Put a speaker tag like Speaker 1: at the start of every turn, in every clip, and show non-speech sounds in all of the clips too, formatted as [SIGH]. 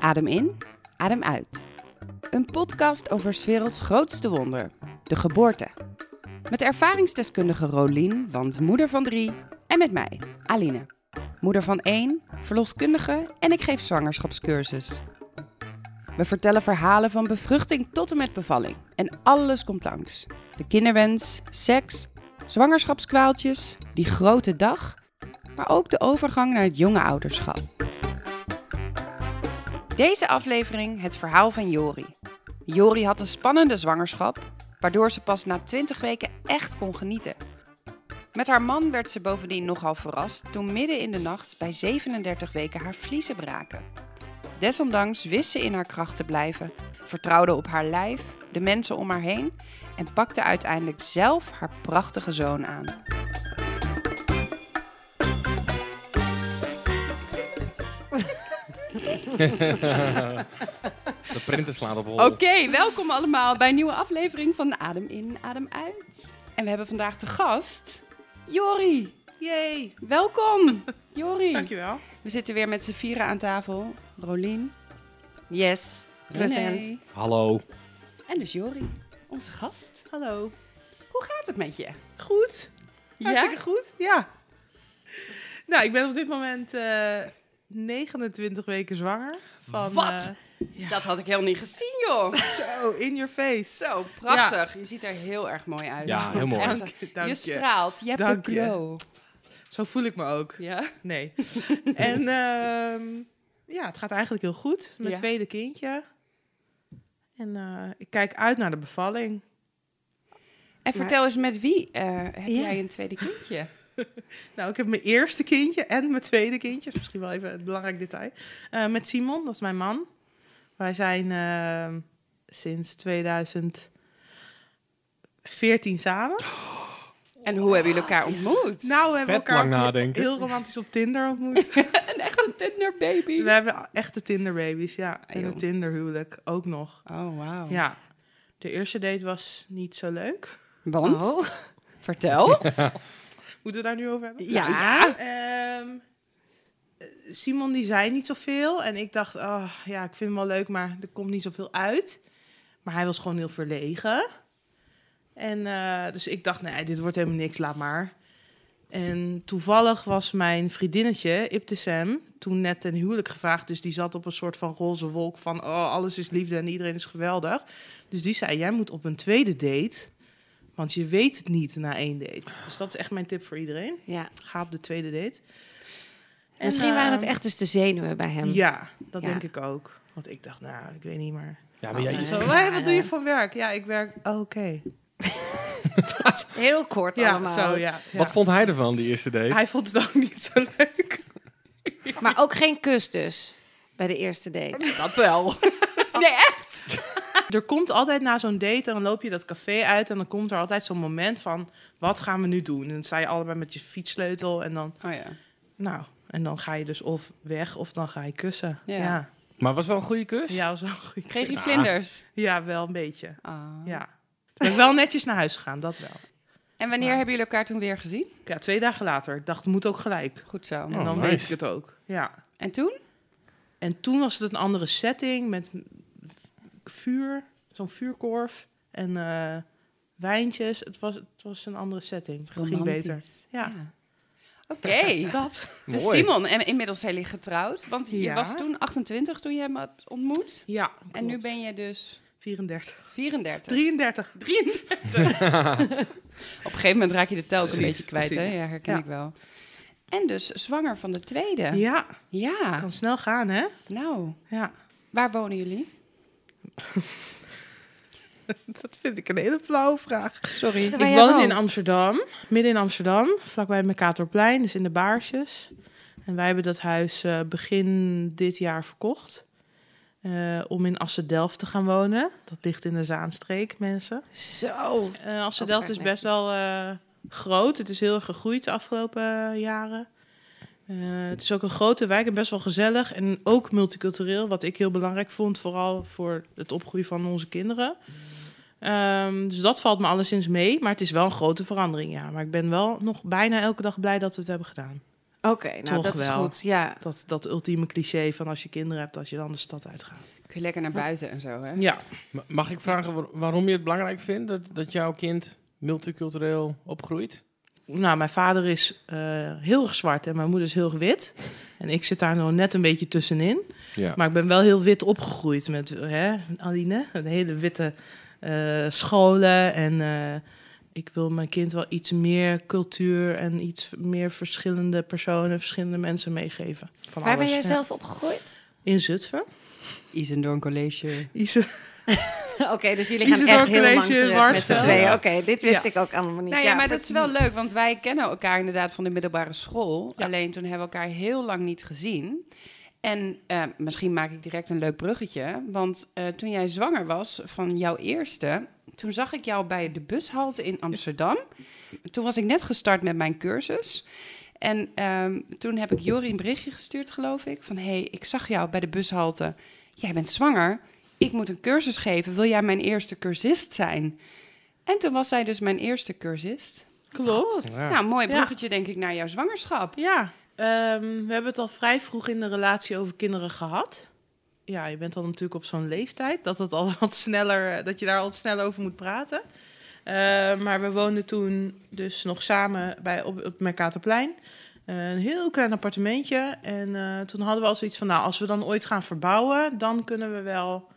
Speaker 1: Adem in, adem uit. Een podcast over 's werelds grootste wonder, de geboorte. Met ervaringsdeskundige Rolien, want moeder van drie, en met mij, Aline. Moeder van één, verloskundige en ik geef zwangerschapscursus. We vertellen verhalen van bevruchting tot en met bevalling. En alles komt langs. De kinderwens, seks, zwangerschapskwaaltjes, die grote dag, maar ook de overgang naar het jonge ouderschap. Deze aflevering het verhaal van Jori. Jori had een spannende zwangerschap, waardoor ze pas na 20 weken echt kon genieten. Met haar man werd ze bovendien nogal verrast toen midden in de nacht bij 37 weken haar vliezen braken. Desondanks wist ze in haar kracht te blijven, vertrouwde op haar lijf, de mensen om haar heen en pakte uiteindelijk zelf haar prachtige zoon aan.
Speaker 2: De printer slaat op hol.
Speaker 1: Oké, welkom allemaal bij een nieuwe aflevering van Adem in, Adem uit. En we hebben vandaag de gast, Jori.
Speaker 3: Yay!
Speaker 1: Welkom, Jori.
Speaker 3: Dankjewel.
Speaker 1: We zitten weer met z'n vieren aan tafel. Rolien,
Speaker 3: Yes, present.
Speaker 1: René
Speaker 2: Hallo.
Speaker 1: en dus Jori, onze gast.
Speaker 3: Hallo.
Speaker 1: Hoe gaat het met je?
Speaker 3: Goed?
Speaker 1: Ja?
Speaker 3: Hartstikke goed? Ja. Nou, ik ben op dit moment eh 29 weken zwanger. Van,
Speaker 1: Wat?
Speaker 3: eh, ja.
Speaker 1: Dat had ik helemaal niet gezien, joh.
Speaker 3: Zo, in your face.
Speaker 1: Zo, prachtig. Je ziet er heel erg mooi uit.
Speaker 2: Ja, heel mooi.
Speaker 3: Dank je, dank
Speaker 1: je
Speaker 3: je.
Speaker 1: straalt, je hebt
Speaker 3: Dank
Speaker 1: een
Speaker 3: je.
Speaker 1: glow.
Speaker 3: Zo voel ik me ook.
Speaker 1: Ja?
Speaker 3: Nee. [LAUGHS] en ehm, ja, het gaat eigenlijk heel goed. Mijn
Speaker 1: Ja.
Speaker 3: tweede kindje. En eh, ik kijk uit naar de bevalling.
Speaker 1: En vertel eens met wie eh, heb
Speaker 3: Ja.
Speaker 1: jij een tweede kindje? [LAUGHS]
Speaker 3: Nou, ik heb mijn eerste kindje en mijn tweede kindje. is misschien wel even een belangrijk detail. Eh, met Simon, dat is mijn man. Wij zijn eh, sinds 2014 samen. [GASPS]
Speaker 1: En hoe hebben jullie elkaar ontmoet?
Speaker 3: Nou, we hebben
Speaker 2: Vet
Speaker 3: elkaar
Speaker 2: nadenken.
Speaker 3: heel romantisch op Tinder ontmoet. [LAUGHS]
Speaker 1: een echte Tinder baby.
Speaker 3: we hebben echte Tinderbabies, ja. En
Speaker 1: joh.
Speaker 3: een Tinderhuwelijk ook nog.
Speaker 1: Oh, wauw.
Speaker 3: Ja. De eerste date was niet zo leuk.
Speaker 1: Want?
Speaker 3: Oh.
Speaker 1: Vertel. [LAUGHS]
Speaker 3: Moeten we daar nu over hebben?
Speaker 1: Ja.
Speaker 3: Ehm, eh, Simon die zei niet zoveel. En ik dacht, oh, ja, ik vind hem wel leuk, maar er komt niet zoveel uit. Maar hij was gewoon heel verlegen. En eh, dus ik dacht, nee, dit wordt helemaal niks, laat maar. En toevallig was mijn vriendinnetje, Ibtisem, toen net ten huwelijk gevraagd. Dus die zat op een soort van roze wolk van, oh, alles is liefde en iedereen is geweldig. Dus die zei, jij moet op een tweede date, want je weet het niet na één date. Dus dat is echt mijn tip voor iedereen.
Speaker 4: Ja.
Speaker 3: Ga op de tweede date. En,
Speaker 4: Misschien waren het
Speaker 3: ehm,
Speaker 4: echt dus de zenuwen bij hem.
Speaker 3: Ja, dat
Speaker 4: Ja.
Speaker 3: denk ik ook. Want ik dacht, nou, ik weet niet meer.
Speaker 2: Ja, maar jij,
Speaker 3: Zo,
Speaker 4: Ja.
Speaker 3: "Hé, wat doe je voor werk? Ja, ik werk... oh, Oké. [LAUGHS]
Speaker 4: Heel kort
Speaker 3: Ja,
Speaker 4: allemaal.
Speaker 3: zo, ja. ja.
Speaker 2: Wat vond hij ervan, die eerste date?
Speaker 3: Hij vond het ook niet zo leuk.
Speaker 4: Maar ook geen kus dus bij de eerste date. [LAUGHS]
Speaker 1: Dat wel. [LAUGHS] nee, echt?
Speaker 3: Er komt altijd na zo'n date, dan loop je dat café uit... en dan komt er altijd zo'n moment van, wat gaan we nu doen? En dan sta je allebei met je fietssleutel en dan...
Speaker 1: Oh ja.
Speaker 3: Nou, en dan ga je dus of weg of dan ga je kussen.
Speaker 1: Ja.
Speaker 2: Maar was wel een goede kus?
Speaker 3: ja was wel een goede
Speaker 1: Kreeg je vlinders?
Speaker 3: Ja, wel een beetje.
Speaker 1: Ah.
Speaker 3: Ja. Toen ben ik wel netjes naar huis gegaan, dat wel.
Speaker 1: En wanneer hebben jullie elkaar toen weer gezien?
Speaker 3: Ja, twee dagen later. Ik dacht, het moet ook gelijk.
Speaker 1: Goed zo.
Speaker 3: En
Speaker 2: Oh,
Speaker 3: dan
Speaker 2: nice.
Speaker 3: weet ik het ook. Ja.
Speaker 1: En toen?
Speaker 3: En toen was het een andere setting met vuur, zo'n vuurkorf en eh, wijntjes. Het was, het was een andere setting. Het ging beter. Ja.
Speaker 1: Oké. [LAUGHS]
Speaker 3: Dat.
Speaker 1: Dus
Speaker 2: Mooi.
Speaker 1: Simon, en inmiddels jullie getrouwd. Want je
Speaker 3: Ja.
Speaker 1: was toen 28 toen je hem hebt ontmoet.
Speaker 3: Ja.
Speaker 1: En nu ben je dus
Speaker 3: 34.
Speaker 1: 34.
Speaker 3: 33.
Speaker 1: 33. Op een gegeven moment raak je de tel ook een beetje kwijt, hè? Ja, herken
Speaker 3: Ja.
Speaker 1: ik wel. En dus zwanger van de tweede.
Speaker 3: Ja,
Speaker 1: Ja.
Speaker 3: kan snel gaan, hè?
Speaker 1: Nou,
Speaker 3: Ja.
Speaker 1: waar wonen jullie? [LAUGHS]
Speaker 3: Dat vind ik een hele flauwe vraag.
Speaker 1: Sorry.
Speaker 3: Ik woon in. Amsterdam, midden in Amsterdam, vlakbij het Mercatorplein, dus in de Baarsjes. En wij hebben dat huis eh, begin dit jaar verkocht. eh, om in Assen-Delft te gaan wonen. Dat ligt in de Zaanstreek, mensen.
Speaker 4: Zo.
Speaker 3: Assen-Delft
Speaker 4: Ook
Speaker 3: is best wel eh, groot. Het is heel erg gegroeid de afgelopen jaren. Eh, het is ook een grote wijk en best wel gezellig. En ook multicultureel, wat ik heel belangrijk vond. Vooral voor het opgroeien van onze kinderen. Ehm, dus dat valt me alleszins mee. Maar het is wel een grote verandering, ja. Maar ik ben wel nog bijna elke dag blij dat we het hebben gedaan.
Speaker 4: Oké, nou
Speaker 3: Toch
Speaker 4: dat is goed. Ja.
Speaker 3: Dat, dat ultieme cliché van als je kinderen hebt, dat je dan de stad uitgaat.
Speaker 1: Kun je lekker naar buiten en zo, hè?
Speaker 3: Ja,
Speaker 2: Ma- Mag ik vragen waar- waarom je het belangrijk vindt dat, dat jouw kind multicultureel opgroeit?
Speaker 3: Nou, mijn vader is eh, heel erg zwart en mijn moeder is heel erg wit. En ik zit daar nog net een beetje tussenin.
Speaker 2: Ja.
Speaker 3: Maar ik ben wel heel wit opgegroeid met, hè, Aline, een hele witte eh, scholen. En eh, ik wil mijn kind wel iets meer cultuur en iets meer verschillende personen, verschillende mensen meegeven. Van
Speaker 4: Waar ben jij
Speaker 3: ja.
Speaker 4: zelf opgegroeid?
Speaker 3: In Zutphen.
Speaker 1: Isendoorn College.
Speaker 3: Ise- [LAUGHS] [LAUGHS]
Speaker 4: Oké, dus jullie gaan echt heel lang terug met z'n tweeën. Oké, dit wist
Speaker 3: Ja.
Speaker 4: ik ook allemaal niet.
Speaker 1: Nou ja, maar dat is wel leuk, want wij kennen elkaar inderdaad van de middelbare school.
Speaker 3: Ja.
Speaker 1: Alleen toen hebben we elkaar heel lang niet gezien. En eh, misschien maak ik direct een leuk bruggetje. Want eh, toen jij zwanger was van jouw eerste, toen zag ik jou bij de bushalte in Amsterdam. Toen was ik net gestart met mijn cursus. En ehm, toen heb ik Jori een berichtje gestuurd, geloof ik. Van, hé, hey, ik zag jou bij de bushalte. Jij bent zwanger. Ik moet een cursus geven. Wil jij mijn eerste cursist zijn? En toen was zij dus mijn eerste cursist.
Speaker 3: Klopt.
Speaker 2: Ja.
Speaker 1: Nou, mooi
Speaker 3: Ja.
Speaker 1: bruggetje denk ik naar jouw zwangerschap.
Speaker 3: Ja, ehm, we hebben het al vrij vroeg in de relatie over kinderen gehad. Ja, je bent dan natuurlijk op zo'n leeftijd dat, het al [LAUGHS] wat sneller, eh, dat je daar al sneller over moet praten. Eh, maar we woonden toen dus nog samen bij, op, op het Mercatorplein. Eh, een heel klein appartementje. En eh, toen hadden we al zoiets van, nou, als we dan ooit gaan verbouwen, dan kunnen we wel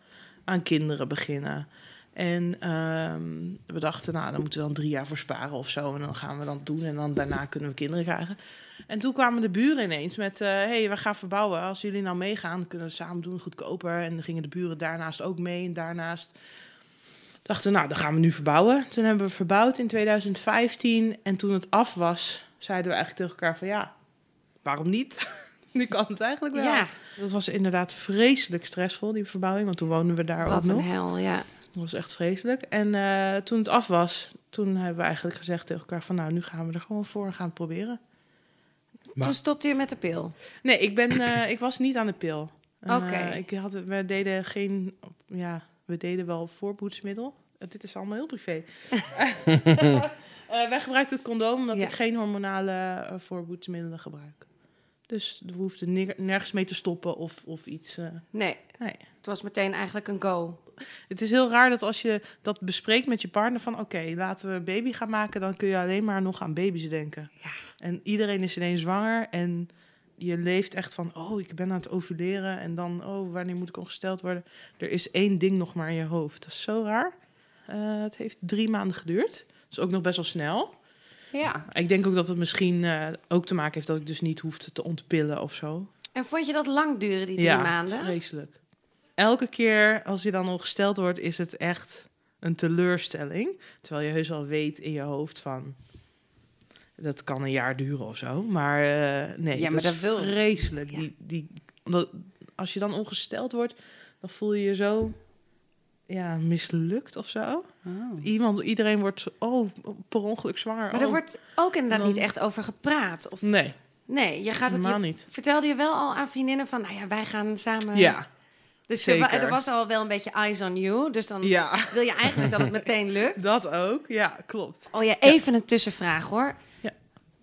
Speaker 3: aan kinderen beginnen. En ehm, we dachten, nou, dan moeten we dan drie jaar voor sparen of zo. En dan gaan we dat doen en dan daarna kunnen we kinderen krijgen. En toen kwamen de buren ineens met, hé, hey, we gaan verbouwen. Als jullie nou meegaan, kunnen we samen doen, goedkoper. En dan gingen de buren daarnaast ook mee en daarnaast dachten we, nou, dan gaan we nu verbouwen. Toen hebben we verbouwd in 2015. En toen het af was, zeiden we eigenlijk tegen elkaar van, ja, waarom niet? [LAUGHS] [LAUGHS] nu kan het eigenlijk wel.
Speaker 4: Ja,
Speaker 3: Dat was inderdaad vreselijk stressvol, die verbouwing. Want toen woonden we daar ook
Speaker 4: wat een hel, ja.
Speaker 3: Dat was echt vreselijk. En eh, toen het af was, toen hebben we eigenlijk gezegd tegen elkaar van... nou, nu gaan we er gewoon voor en gaan het proberen.
Speaker 2: Maar-
Speaker 4: Toen stopte je met de pil.
Speaker 3: Nee, ik, ben, eh, ik was niet aan de pil. Eh,
Speaker 4: Oké.
Speaker 3: ik had, we deden geen... Ja, we deden wel voorboedsmiddel. Dit is allemaal heel privé. [LAUGHS] Eh, wij gebruikten het condoom omdat
Speaker 4: Ja.
Speaker 3: ik geen hormonale voorboedsmiddelen gebruik. Dus we hoefden ner- nergens mee te stoppen of, of iets... eh,
Speaker 4: Nee,
Speaker 3: nee.
Speaker 4: het was meteen eigenlijk een go.
Speaker 3: Het is heel raar dat als je dat bespreekt met je partner van oké, laten we een baby gaan maken, dan kun je alleen maar nog aan baby's denken.
Speaker 4: Ja.
Speaker 3: En iedereen is ineens zwanger en je leeft echt van oh, ik ben aan het ovuleren en dan oh, wanneer moet ik ongesteld worden? Er is één ding nog maar in je hoofd. Dat is zo raar. Eh, het heeft drie maanden geduurd. Dus ook nog best wel snel.
Speaker 1: Ja.
Speaker 3: Ik denk ook dat het misschien eh, ook te maken heeft dat ik dus niet hoefde te ontpillen of zo.
Speaker 4: En vond je dat lang duren, die drie
Speaker 3: ja,
Speaker 4: maanden?
Speaker 3: vreselijk. Elke keer als je dan ongesteld wordt, is het echt een teleurstelling. Terwijl je heus al weet in je hoofd van... Dat kan een jaar duren of zo. Maar eh, nee,
Speaker 1: Ja, maar
Speaker 3: is
Speaker 1: dat wil-
Speaker 3: vreselijk.
Speaker 4: Ja.
Speaker 3: Die, die, omdat, als je dan ongesteld wordt, dan voel je je zo ja, mislukt of zo.
Speaker 1: Oh.
Speaker 3: Iemand, iedereen wordt oh, per ongeluk zwanger.
Speaker 4: Maar er
Speaker 3: oh.
Speaker 4: wordt ook inderdaad
Speaker 3: Dan-
Speaker 4: niet echt over gepraat. Of...
Speaker 3: Nee,
Speaker 4: Nee, je gaat het
Speaker 3: helemaal
Speaker 4: je...
Speaker 3: niet.
Speaker 4: Vertelde je wel al aan vriendinnen van, nou ja, wij gaan samen...
Speaker 3: Ja,
Speaker 4: dus er,
Speaker 3: zeker.
Speaker 4: er was al wel een beetje eyes on you. Dus dan
Speaker 3: ja,
Speaker 4: wil je eigenlijk dat het [LAUGHS] meteen lukt.
Speaker 3: dat ook. Ja, klopt.
Speaker 4: Oh ja, even een tussenvraag hoor.
Speaker 3: Ja.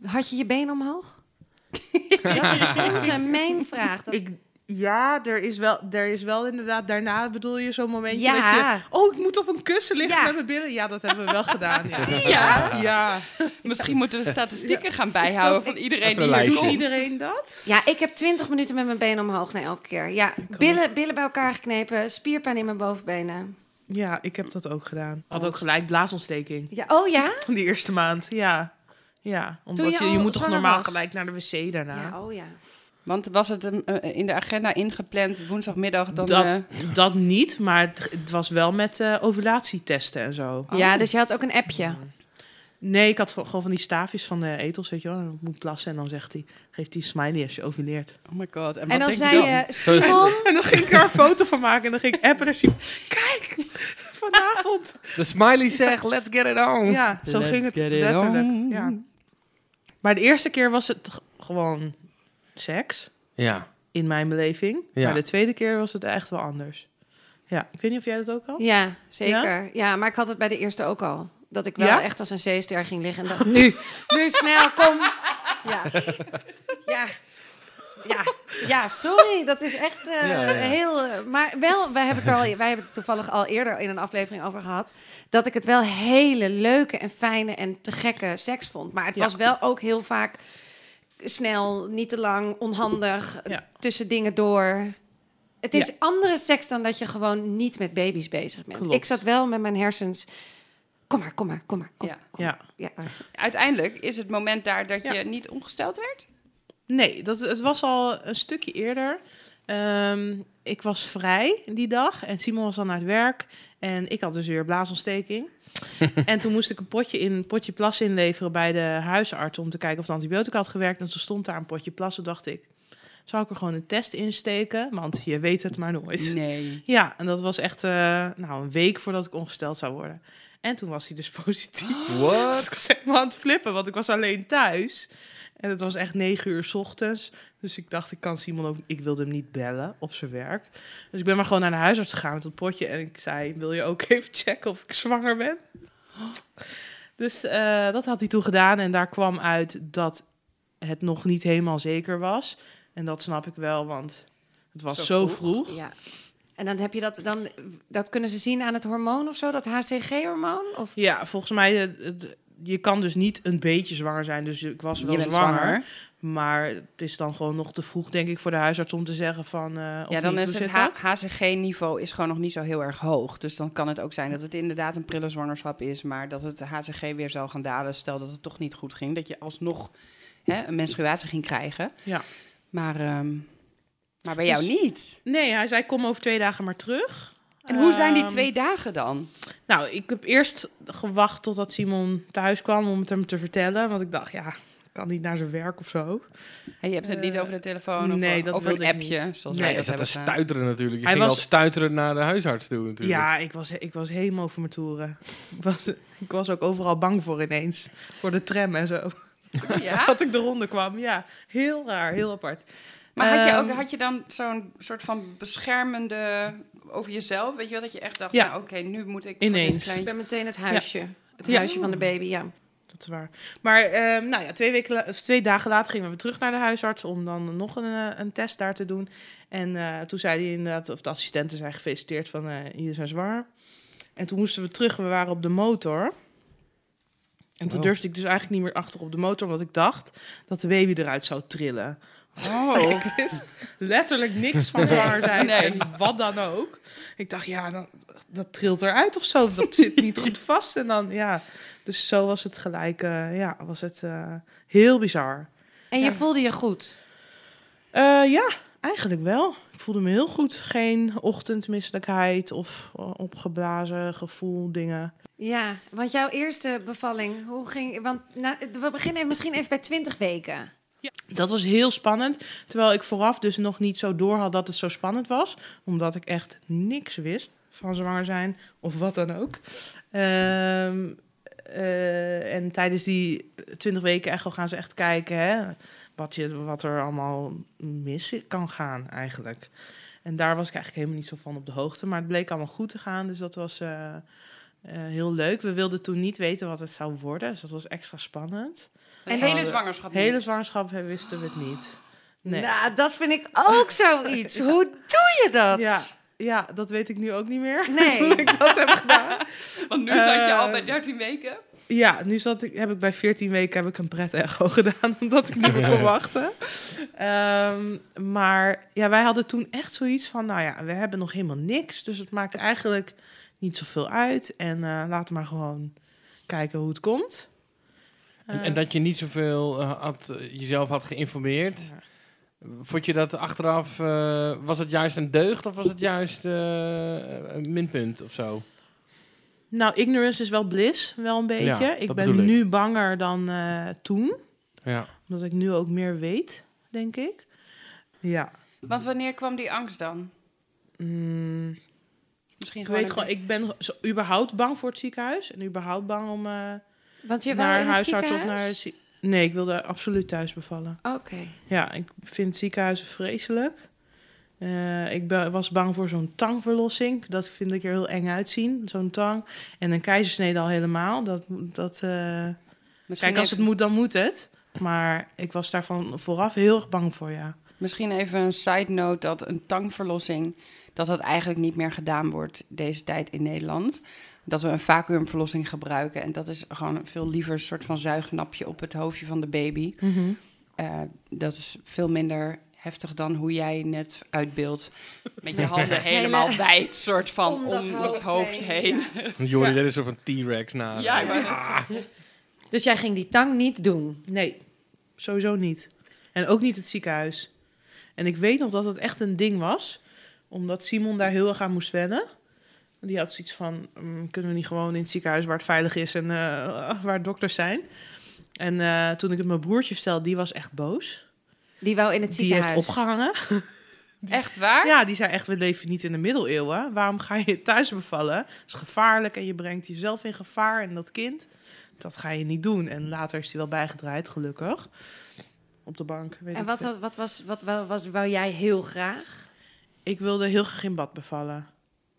Speaker 4: Had je je been omhoog? [LAUGHS] dat is onze main vraag. Dat-
Speaker 3: Ik, ja, er is, wel, er is wel inderdaad daarna, bedoel je, zo'n momentje
Speaker 4: Ja.
Speaker 3: dat je... Oh, ik moet op een kussen liggen
Speaker 4: Ja.
Speaker 3: met mijn billen. Ja, dat hebben we wel gedaan. Ja.
Speaker 1: Zie je?
Speaker 3: Ja. ja.
Speaker 1: Misschien moeten we statistieken gaan bijhouden
Speaker 3: dat-
Speaker 1: van iedereen die hier.
Speaker 3: Doet iedereen dat?
Speaker 4: Ja, ik heb 20 minuten met mijn benen omhoog nee, elke keer. Ja, billen, billen bij elkaar geknepen, spierpijn in mijn bovenbenen.
Speaker 3: Ja, ik heb dat ook gedaan. Had ook gelijk blaasontsteking.
Speaker 4: Ja, oh ja?
Speaker 3: Die eerste maand, ja. Ja, omdat
Speaker 4: je
Speaker 3: je, moet toch normaal
Speaker 4: was?
Speaker 3: gelijk naar de wc daarna.
Speaker 4: Ja, oh ja.
Speaker 1: Want was het eh, in de agenda ingepland woensdagmiddag dan...
Speaker 3: dat,
Speaker 1: eh,
Speaker 3: dat niet, maar het, het was wel met eh, ovulatietesten en zo.
Speaker 4: Ja, dus je had ook een appje.
Speaker 3: Nee, ik had gewoon van die staafjes van de etels, weet je wel. Dan moet ik plassen en dan zegt hij, geeft hij smiley als je ovuleert.
Speaker 1: oh my god. En,
Speaker 4: En dan
Speaker 1: denk
Speaker 4: zei
Speaker 1: je
Speaker 4: je, Simon... [LAUGHS]
Speaker 3: En dan ging ik er een foto van maken en dan ging ik appen naar Simon. Kijk, vanavond.
Speaker 2: De smiley zegt, let's get it on.
Speaker 3: Ja, zo
Speaker 1: Let's
Speaker 3: ging het letterlijk. Ja. Maar de eerste keer was het gewoon seks,
Speaker 2: Ja.
Speaker 3: in mijn beleving.
Speaker 2: Ja.
Speaker 3: Maar de tweede keer was het echt wel anders. Ja, ik weet niet of jij dat ook al?
Speaker 4: Ja, zeker. Ja? maar ik had het bij de eerste ook al. Dat ik wel
Speaker 3: Ja?
Speaker 4: echt als een zeester ging liggen en dacht, nu, nu snel, kom. Ja. Ja. Ja, ja, sorry. Dat is echt eh,
Speaker 2: Ja, ja.
Speaker 4: heel... eh, maar wel, wij hebben, het er al, wij hebben het toevallig al eerder in een aflevering over gehad... dat ik het wel hele leuke en fijne en te gekke seks vond. Maar het
Speaker 3: Ja.
Speaker 4: was wel ook heel vaak snel, niet te lang, onhandig,
Speaker 3: Ja.
Speaker 4: tussen dingen door. Het is
Speaker 3: Ja.
Speaker 4: andere seks dan dat je gewoon niet met baby's bezig bent.
Speaker 3: Klopt.
Speaker 4: Ik zat wel met mijn hersens... Kom maar, kom maar, kom maar. Kom.
Speaker 1: Ja.
Speaker 3: Ja.
Speaker 4: Ja.
Speaker 1: Uiteindelijk is het moment daar dat je niet ongesteld werd?
Speaker 3: Nee, dat, het was al een stukje eerder. Ehm, ik was vrij die dag en Simon was dan naar het werk. En ik had dus weer blaasontsteking. [LAUGHS] en toen moest ik een potje, in, een potje plas inleveren bij de huisarts... om te kijken of de antibiotica had gewerkt. En toen stond daar een potje plas. Toen dacht ik, zou ik er gewoon een test insteken? Want je weet het maar nooit.
Speaker 1: Nee.
Speaker 3: Ja, en dat was echt eh, nou, een week voordat ik ongesteld zou worden. En toen was hij dus [LAUGHS] positief. [GASPS] Dus
Speaker 2: What?
Speaker 3: ik was helemaal aan het flippen, want ik was alleen thuis. En het was echt negen uur 's ochtends. Dus ik dacht, ik kan Simon ook... Ik wilde hem niet bellen op zijn werk. Dus ik ben maar gewoon naar de huisarts gegaan met dat potje. En ik zei, wil je ook even checken of ik zwanger ben? Dus eh, dat had hij toen gedaan. En daar kwam uit dat het nog niet helemaal zeker was. En dat snap ik wel, want het was
Speaker 1: Zo
Speaker 3: zo,
Speaker 1: vroeg.
Speaker 3: vroeg.
Speaker 4: Ja. En dan heb je dat, dan, dat kunnen ze zien aan het hormoon of zo, dat HCG-hormoon? Of...
Speaker 3: Ja, volgens mij, eh, het- je kan dus niet een beetje zwanger zijn. Dus ik was wel zwanger. Maar het is dan gewoon nog te vroeg, denk ik, voor de huisarts om te zeggen van... eh, of
Speaker 1: Ja, dan
Speaker 3: niet.
Speaker 1: is het? HCG-niveau is gewoon nog niet zo heel erg hoog. Dus dan kan het ook zijn dat het inderdaad een prille zwangerschap is, maar dat het HCG weer zal gaan dalen. Stel dat het toch niet goed ging, dat je alsnog hè, een menstruatie ging krijgen.
Speaker 3: Ja.
Speaker 1: Maar, ehm, maar bij jou
Speaker 3: Dus-
Speaker 1: niet.
Speaker 3: Nee, hij zei, kom over twee dagen maar terug.
Speaker 1: En hoe zijn die
Speaker 3: Ehm,
Speaker 1: twee dagen dan?
Speaker 3: Nou, ik heb eerst gewacht totdat Simon thuis kwam om het hem te vertellen. Want ik dacht, ja, kan niet naar zijn werk of zo.
Speaker 1: Hey, je hebt het niet
Speaker 3: eh,
Speaker 1: over de telefoon of
Speaker 3: nee, dat
Speaker 1: over een appje,
Speaker 3: niet.
Speaker 1: zoals
Speaker 3: Nee,
Speaker 1: wij
Speaker 2: Dat te
Speaker 1: gedaan.
Speaker 2: stuiteren natuurlijk. Je
Speaker 3: Hij
Speaker 2: ging
Speaker 3: was-
Speaker 2: al stuiteren naar de huisarts toe natuurlijk.
Speaker 3: Ja, ik was, ik was helemaal over mijn toeren. [LAUGHS] Ik was, ik was ook overal bang voor ineens. Voor de tram en zo.
Speaker 1: Ja? [LAUGHS]
Speaker 3: Dat ik de ronde kwam. Ja, heel raar, heel apart.
Speaker 1: Maar had je, ook,
Speaker 3: Ehm,
Speaker 1: had je dan zo'n soort van beschermende over jezelf? Weet je wel, dat je echt dacht,
Speaker 3: Ja.
Speaker 1: nou, oké, nu moet ik
Speaker 3: Ineens.
Speaker 1: voor dit
Speaker 4: Ik
Speaker 1: kleintje...
Speaker 4: ben meteen het huisje. Het
Speaker 3: Ja.
Speaker 4: huisje van de baby, ja.
Speaker 3: Dat is waar. Maar ehm, nou ja, twee, weken of twee dagen later gingen we weer terug naar de huisarts om dan nog een, eh, een test daar te doen. En eh, toen zei hij inderdaad, of de assistenten zijn gefeliciteerd van uh, jullie zijn zwaar. En toen moesten we terug, we waren op de motor. En toen durfde ik dus eigenlijk niet meer achter op de motor, omdat ik dacht dat de baby eruit zou trillen.
Speaker 1: Oh, [LAUGHS]
Speaker 3: Ik wist letterlijk niks van zwanger zijn
Speaker 1: Nee.
Speaker 3: en wat dan ook. Ik dacht, ja, dan, dat trilt eruit of zo. Dat zit niet goed vast. En dan, ja. Dus zo was het gelijk, eh, ja, was het eh, heel bizar.
Speaker 4: En je
Speaker 3: Ja.
Speaker 4: voelde je goed.
Speaker 3: Eh, ja, eigenlijk wel. Ik voelde me heel goed. Geen ochtendmisselijkheid of opgeblazen gevoel, dingen.
Speaker 4: Ja, want jouw eerste bevalling, hoe ging... Want nou, we beginnen misschien even bij 20 weken.
Speaker 3: Dat was heel spannend. Terwijl ik vooraf dus nog niet zo door had dat het zo spannend was. Omdat ik echt niks wist van zwanger zijn of wat dan ook. Ehm, eh, en tijdens die 20 weken echo gaan ze echt kijken hè, wat, je, wat er allemaal mis kan gaan eigenlijk. En daar was ik eigenlijk helemaal niet zo van op de hoogte. Maar het bleek allemaal goed te gaan, dus dat was eh, eh, heel leuk. We wilden toen niet weten wat het zou worden, dus dat was extra spannend.
Speaker 1: en
Speaker 3: hele
Speaker 1: hele zwangerschap
Speaker 3: Hele
Speaker 1: niet.
Speaker 3: zwangerschap wisten we het niet. Nee.
Speaker 4: Nou, dat vind ik ook zoiets. [LAUGHS] Hoe doe je dat?
Speaker 3: Ja, ja, dat weet ik nu ook niet meer.
Speaker 4: Nee. [LAUGHS]
Speaker 3: Hoe ik dat heb gedaan.
Speaker 1: Want nu zat je al
Speaker 3: Eh,
Speaker 1: bij 13 weken.
Speaker 3: Ja, nu zat ik, heb ik bij 14 weken heb ik een pret-echo gedaan, [LAUGHS] omdat ik niet meer kon [LAUGHS] wachten. Ehm, maar ja, wij hadden toen echt zoiets van, nou ja, we hebben nog helemaal niks. Dus het maakt eigenlijk niet zoveel uit. En eh, laten we maar gewoon kijken hoe het komt.
Speaker 2: En,
Speaker 3: Eh,
Speaker 2: en dat je niet zoveel eh, had, eh, jezelf had geïnformeerd. Vond je dat achteraf, eh, was het juist een deugd of was het juist eh, een minpunt of zo?
Speaker 3: Nou, ignorance is wel bliss, wel een beetje.
Speaker 2: Ja,
Speaker 3: ik ben
Speaker 2: ik.
Speaker 3: nu banger dan eh, toen.
Speaker 2: Ja.
Speaker 3: Omdat ik nu ook meer weet, denk ik. Ja.
Speaker 1: Want wanneer kwam die angst dan?
Speaker 3: Mm,
Speaker 1: Misschien
Speaker 3: ik
Speaker 1: gewoon...
Speaker 3: weet
Speaker 1: een-
Speaker 3: gewoon, ik ben überhaupt bang voor het ziekenhuis. En überhaupt bang om eh,
Speaker 4: Want je
Speaker 3: naar huisarts of naar
Speaker 4: ziekenhuis?
Speaker 3: Nee, ik wilde absoluut thuis bevallen.
Speaker 4: Oké.
Speaker 3: Ja, ik vind ziekenhuizen vreselijk. Eh, ik was bang voor zo'n tangverlossing. Dat vind ik er heel eng uitzien, zo'n tang. En een keizersnede al helemaal. Dat, dat, eh, Kijk, als het moet, dan moet het. Maar ik was daarvan vooraf heel erg bang voor, ja.
Speaker 1: Misschien even een side note dat een tangverlossing... dat dat eigenlijk niet meer gedaan wordt deze tijd in Nederland. Dat we een vacuümverlossing gebruiken. En dat is gewoon een veel liever een soort van zuignapje op het hoofdje van de baby. Eh, dat is veel minder heftig dan hoe jij net uitbeeldt. Met je handen helemaal
Speaker 4: Hele-
Speaker 1: wijd, soort van
Speaker 4: Om
Speaker 1: het
Speaker 4: hoofd
Speaker 1: hoofd
Speaker 4: heen,
Speaker 1: heen.
Speaker 2: Jordi,
Speaker 3: Ja.
Speaker 2: dit is een soort van T-Rex na.
Speaker 1: Ja, zeggen. [LAUGHS]
Speaker 4: Dus jij ging die tang niet doen.
Speaker 3: Nee, sowieso niet. En ook niet het ziekenhuis. En ik weet nog dat het echt een ding was, omdat Simon daar heel erg aan moest wennen. Die had zoiets van, mm, kunnen we niet gewoon in het ziekenhuis waar het veilig is en eh, [LAUGHS] waar dokters zijn? En eh, toen ik het mijn broertje vertelde, die was echt boos.
Speaker 4: Die wou in het
Speaker 3: Die
Speaker 4: ziekenhuis.
Speaker 3: heeft opgehangen. [LAUGHS]
Speaker 1: Echt waar?
Speaker 3: Ja, die zei echt, we leven niet in de middeleeuwen. Waarom ga je thuis bevallen? Dat is gevaarlijk en je brengt jezelf in gevaar en dat kind. Dat ga je niet doen. En later is hij wel bijgedraaid, gelukkig. Op de bank. Weet
Speaker 4: En wat, had- wat, was, wat wa- was, wou jij heel graag?
Speaker 3: Ik wilde heel graag in bad bevallen.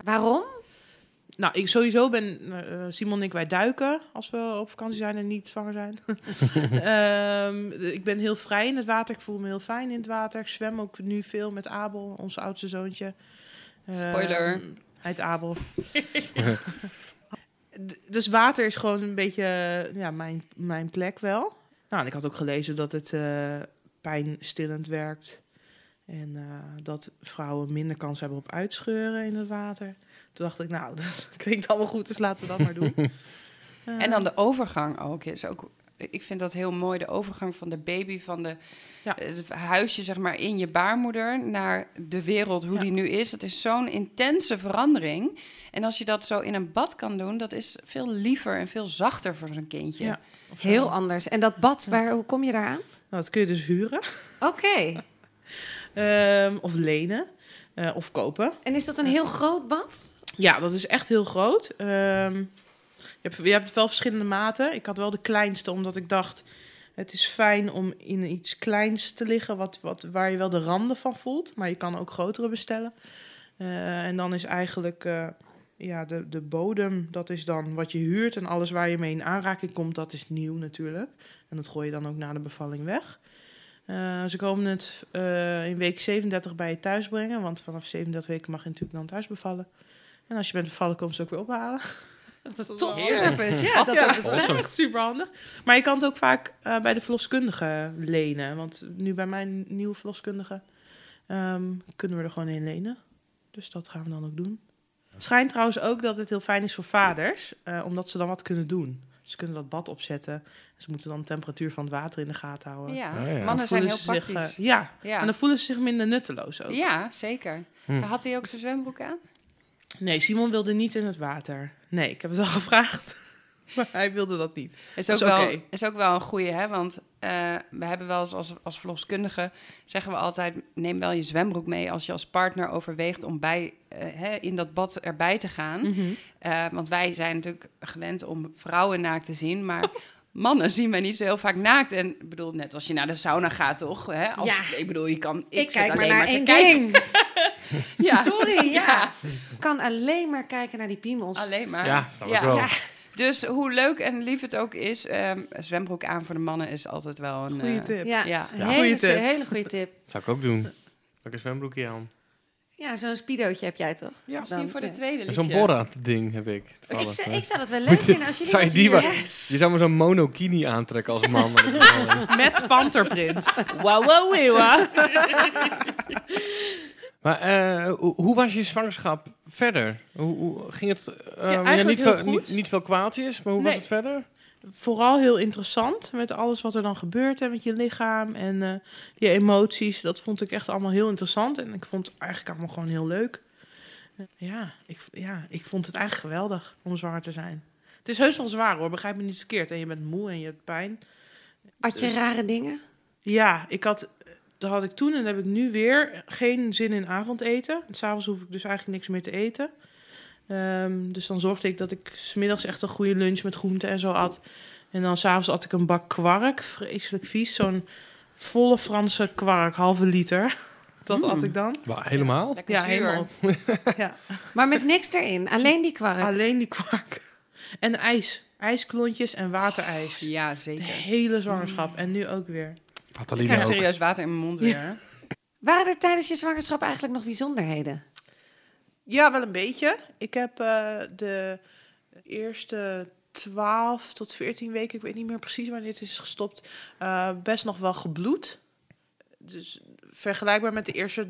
Speaker 4: Waarom?
Speaker 3: Nou, ik sowieso ben eh, Simon en ik, wij duiken als we op vakantie zijn en niet zwanger zijn. [LAUGHS] Ehm, ik ben heel vrij in het water. Ik voel me heel fijn in het water. Ik zwem ook nu veel met Abel, ons oudste zoontje.
Speaker 1: Spoiler.
Speaker 3: Hij heet Abel. [LAUGHS] Dus water is gewoon een beetje eh, ja, mijn, mijn plek wel. Nou, en ik had ook gelezen dat het eh pijnstillend werkt. En eh, dat vrouwen minder kans hebben op uitscheuren in het water. Toen dacht ik, nou, [LAUGHS] dat klinkt allemaal goed, dus laten we dat maar doen. [LAUGHS]
Speaker 1: En dan de overgang ook is ook. Ik vind dat heel mooi, de overgang van de baby van de,
Speaker 3: Ja.
Speaker 1: het huisje zeg maar in je baarmoeder naar de wereld hoe
Speaker 3: Ja.
Speaker 1: die nu is. Het is zo'n intense verandering. En als je dat zo in een bad kan doen, dat is veel liever en veel zachter voor zo'n kindje.
Speaker 3: Ja.
Speaker 4: Heel anders. En dat bad, waar, hoe kom je daar aan?
Speaker 3: Nou, dat kun je dus huren. [LAUGHS]
Speaker 4: Oké.
Speaker 3: Ehm, of lenen. eh, of kopen.
Speaker 4: En is dat een heel groot bad?
Speaker 3: Ja, dat is echt heel groot. Ehm, je, hebt, je hebt wel verschillende maten. Ik had wel de kleinste, omdat ik dacht... het is fijn om in iets kleins te liggen... Wat, wat, waar je wel de randen van voelt. Maar je kan ook grotere bestellen. Eh, en dan is eigenlijk... eh, ja, de, de bodem, dat is dan wat je huurt. En alles waar je mee in aanraking komt, dat is nieuw natuurlijk. En dat gooi je dan ook na de bevalling weg. Eh, ze komen het in week 37 bij je thuis brengen. Want vanaf 37 weken mag je natuurlijk dan thuis bevallen. En als je bent bevallen, komen ze ook weer ophalen. [LAUGHS]
Speaker 4: Dat is top service. Ja, dat
Speaker 3: ja, is echt super handig. Maar je kan het ook vaak eh, bij de verloskundige lenen. Want nu bij mijn nieuwe verloskundige ehm, kunnen we er gewoon in lenen. Dus dat gaan we dan ook doen. Het schijnt trouwens ook dat het heel fijn is voor vaders, eh, omdat ze dan wat kunnen doen. Ze kunnen dat bad opzetten. Ze moeten dan de temperatuur van het water in de gaten houden.
Speaker 1: Ja,
Speaker 2: ja.
Speaker 1: mannen zijn heel
Speaker 3: zich,
Speaker 1: praktisch.
Speaker 3: eh, ja.
Speaker 1: ja.
Speaker 3: en dan voelen ze zich minder nutteloos ook.
Speaker 1: ja, zeker.
Speaker 2: Hm.
Speaker 1: Had hij ook zijn zwembroek aan?
Speaker 3: Nee, Simon wilde niet in het water. Nee, ik heb het wel [LAUGHS] gevraagd. Maar hij wilde dat niet.
Speaker 1: Is
Speaker 3: Dat
Speaker 1: ook,
Speaker 3: is
Speaker 1: wel, is ook wel een goeie, hè? Want eh, we hebben wel eens als, als verloskundige... zeggen we altijd, neem wel je zwembroek mee... als je als partner overweegt om bij, eh, hè, in dat bad erbij te gaan. Eh, want wij zijn natuurlijk gewend om vrouwen naakt te zien... maar [LAUGHS] mannen zien wij niet zo heel vaak naakt. En ik bedoel, net als je naar de sauna gaat, toch? Hè? Als,
Speaker 4: Ja.
Speaker 1: Ik bedoel, je kan... Ik,
Speaker 4: kijk maar
Speaker 1: alleen
Speaker 4: naar
Speaker 1: te
Speaker 4: één
Speaker 1: kijken. [LAUGHS] Ja. [LAUGHS]
Speaker 4: Sorry, ja. Ik kan alleen maar kijken naar die piemels.
Speaker 1: Alleen maar.
Speaker 2: Ja, snap ik wel.
Speaker 4: Ja.
Speaker 1: Dus hoe leuk en lief het ook is... ehm, zwembroek aan voor de mannen is altijd wel een...
Speaker 3: Goeie
Speaker 1: eh,
Speaker 3: tip.
Speaker 4: Ja,
Speaker 1: Ja.
Speaker 4: hele,
Speaker 3: Goeie tip.
Speaker 4: hele goede tip.
Speaker 2: Zou ik ook doen. Pak een zwembroekje aan.
Speaker 4: Ja, zo'n speedootje heb jij toch?
Speaker 1: Ja, misschien
Speaker 4: Dan-
Speaker 1: voor de
Speaker 4: ja.
Speaker 1: tweede
Speaker 2: Zo'n. Borat-ding heb ik.
Speaker 4: Ik
Speaker 2: toevallig,
Speaker 4: zou,
Speaker 2: hè.
Speaker 4: ik zou dat wel leuk vinden als jullie
Speaker 2: Zou je die wel- Je zou maar zo'n monokini aantrekken als man. [LAUGHS]
Speaker 3: Met panterprint.
Speaker 1: Wow, wow, wow.
Speaker 2: Maar eh, hoe, was je zwangerschap verder? Hoe, hoe ging het? eh, ja,
Speaker 3: eigenlijk
Speaker 2: niet,
Speaker 3: heel
Speaker 2: veel,
Speaker 3: goed.
Speaker 2: niet, niet veel kwaadjes, maar hoe was het verder?
Speaker 3: Vooral heel interessant met alles wat er dan gebeurt hè, met je lichaam en eh, je emoties. Dat vond ik echt allemaal heel interessant. En ik vond het eigenlijk allemaal gewoon heel leuk. Ja ik, ja, ik vond het eigenlijk geweldig om zwanger te zijn. Het is heus wel zwaar hoor, begrijp me niet verkeerd. En je bent moe en je hebt pijn.
Speaker 4: Had je
Speaker 3: Dus-
Speaker 4: rare dingen?
Speaker 3: Ja, ik had, dat had ik toen en heb ik nu weer geen zin in avondeten. S'avonds hoef ik dus eigenlijk niks meer te eten. Ehm, dus dan zorgde ik dat ik smiddags echt een goede lunch met groenten en zo at. En dan s'avonds at ik een bak kwark, vreselijk vies. Zo'n volle Franse kwark, halve liter. [LAUGHS] Dat
Speaker 1: Mm.
Speaker 3: at ik dan.
Speaker 2: Helemaal?
Speaker 3: Ja, helemaal. [LAUGHS] ja,
Speaker 4: Maar met niks erin. Alleen die kwark.
Speaker 3: alleen die kwark. En ijs. ijsklontjes en waterijs.
Speaker 1: Ja,
Speaker 3: De
Speaker 1: zeker.
Speaker 3: hele zwangerschap. En nu ook weer.
Speaker 1: Ik
Speaker 2: Catalina
Speaker 1: krijg
Speaker 2: ook.
Speaker 1: serieus water in mijn mond weer.
Speaker 4: Waren er tijdens je zwangerschap eigenlijk nog bijzonderheden?
Speaker 3: Ja, wel een beetje. Ik heb eh, de eerste 12 tot 14 weken, ik weet niet meer precies wanneer het is gestopt, eh, best nog wel gebloed. Dus vergelijkbaar met de eerste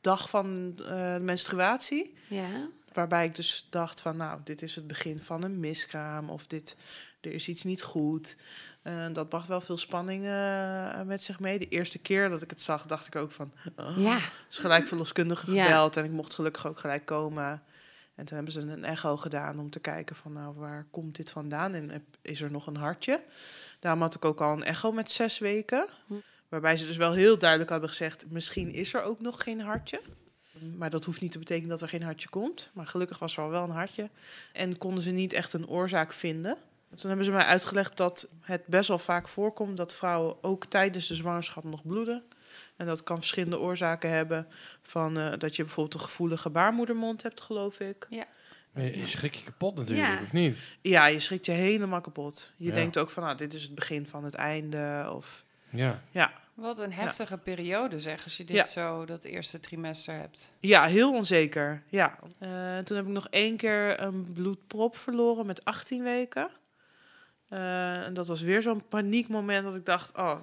Speaker 3: dag van eh, menstruatie.
Speaker 4: Ja.
Speaker 3: Waarbij ik dus dacht van, nou, dit is het begin van een miskraam of dit, er is iets niet goed. Eh, dat bracht wel veel spanning eh, met zich mee. De eerste keer dat ik het zag, dacht ik ook van, oh.
Speaker 4: Ja.
Speaker 3: Dus gelijk verloskundige
Speaker 4: Ja.
Speaker 3: gebeld en ik mocht gelukkig ook gelijk komen. En toen hebben ze een echo gedaan om te kijken van, nou, waar komt dit vandaan? En is er nog een hartje? Daarom had ik ook al een echo met zes weken.
Speaker 4: Hm.
Speaker 3: Waarbij ze dus wel heel duidelijk hadden gezegd, misschien is er ook nog geen hartje. Maar dat hoeft niet te betekenen dat er geen hartje komt. Maar gelukkig was er al wel een hartje. En konden ze niet echt een oorzaak vinden. Toen hebben ze mij uitgelegd dat het best wel vaak voorkomt dat vrouwen ook tijdens de zwangerschap nog bloeden. En dat kan verschillende oorzaken hebben. Van eh, dat je bijvoorbeeld een gevoelige baarmoedermond hebt, geloof ik.
Speaker 2: Maar Je je schrik je kapot natuurlijk,
Speaker 4: Ja.
Speaker 2: of niet?
Speaker 3: Ja, je schrikt je helemaal kapot. Je
Speaker 2: Ja.
Speaker 3: denkt ook van, nou, dit is het begin van het einde. Of
Speaker 2: Ja.
Speaker 3: ja,
Speaker 1: Wat een heftige periode zeg, als je dit
Speaker 3: Ja.
Speaker 1: zo dat eerste trimester hebt.
Speaker 3: ja heel onzeker. Ja. Eh, toen heb ik nog één keer een bloedprop verloren met 18 weken. Eh, en dat was weer zo'n paniekmoment dat ik dacht, oh,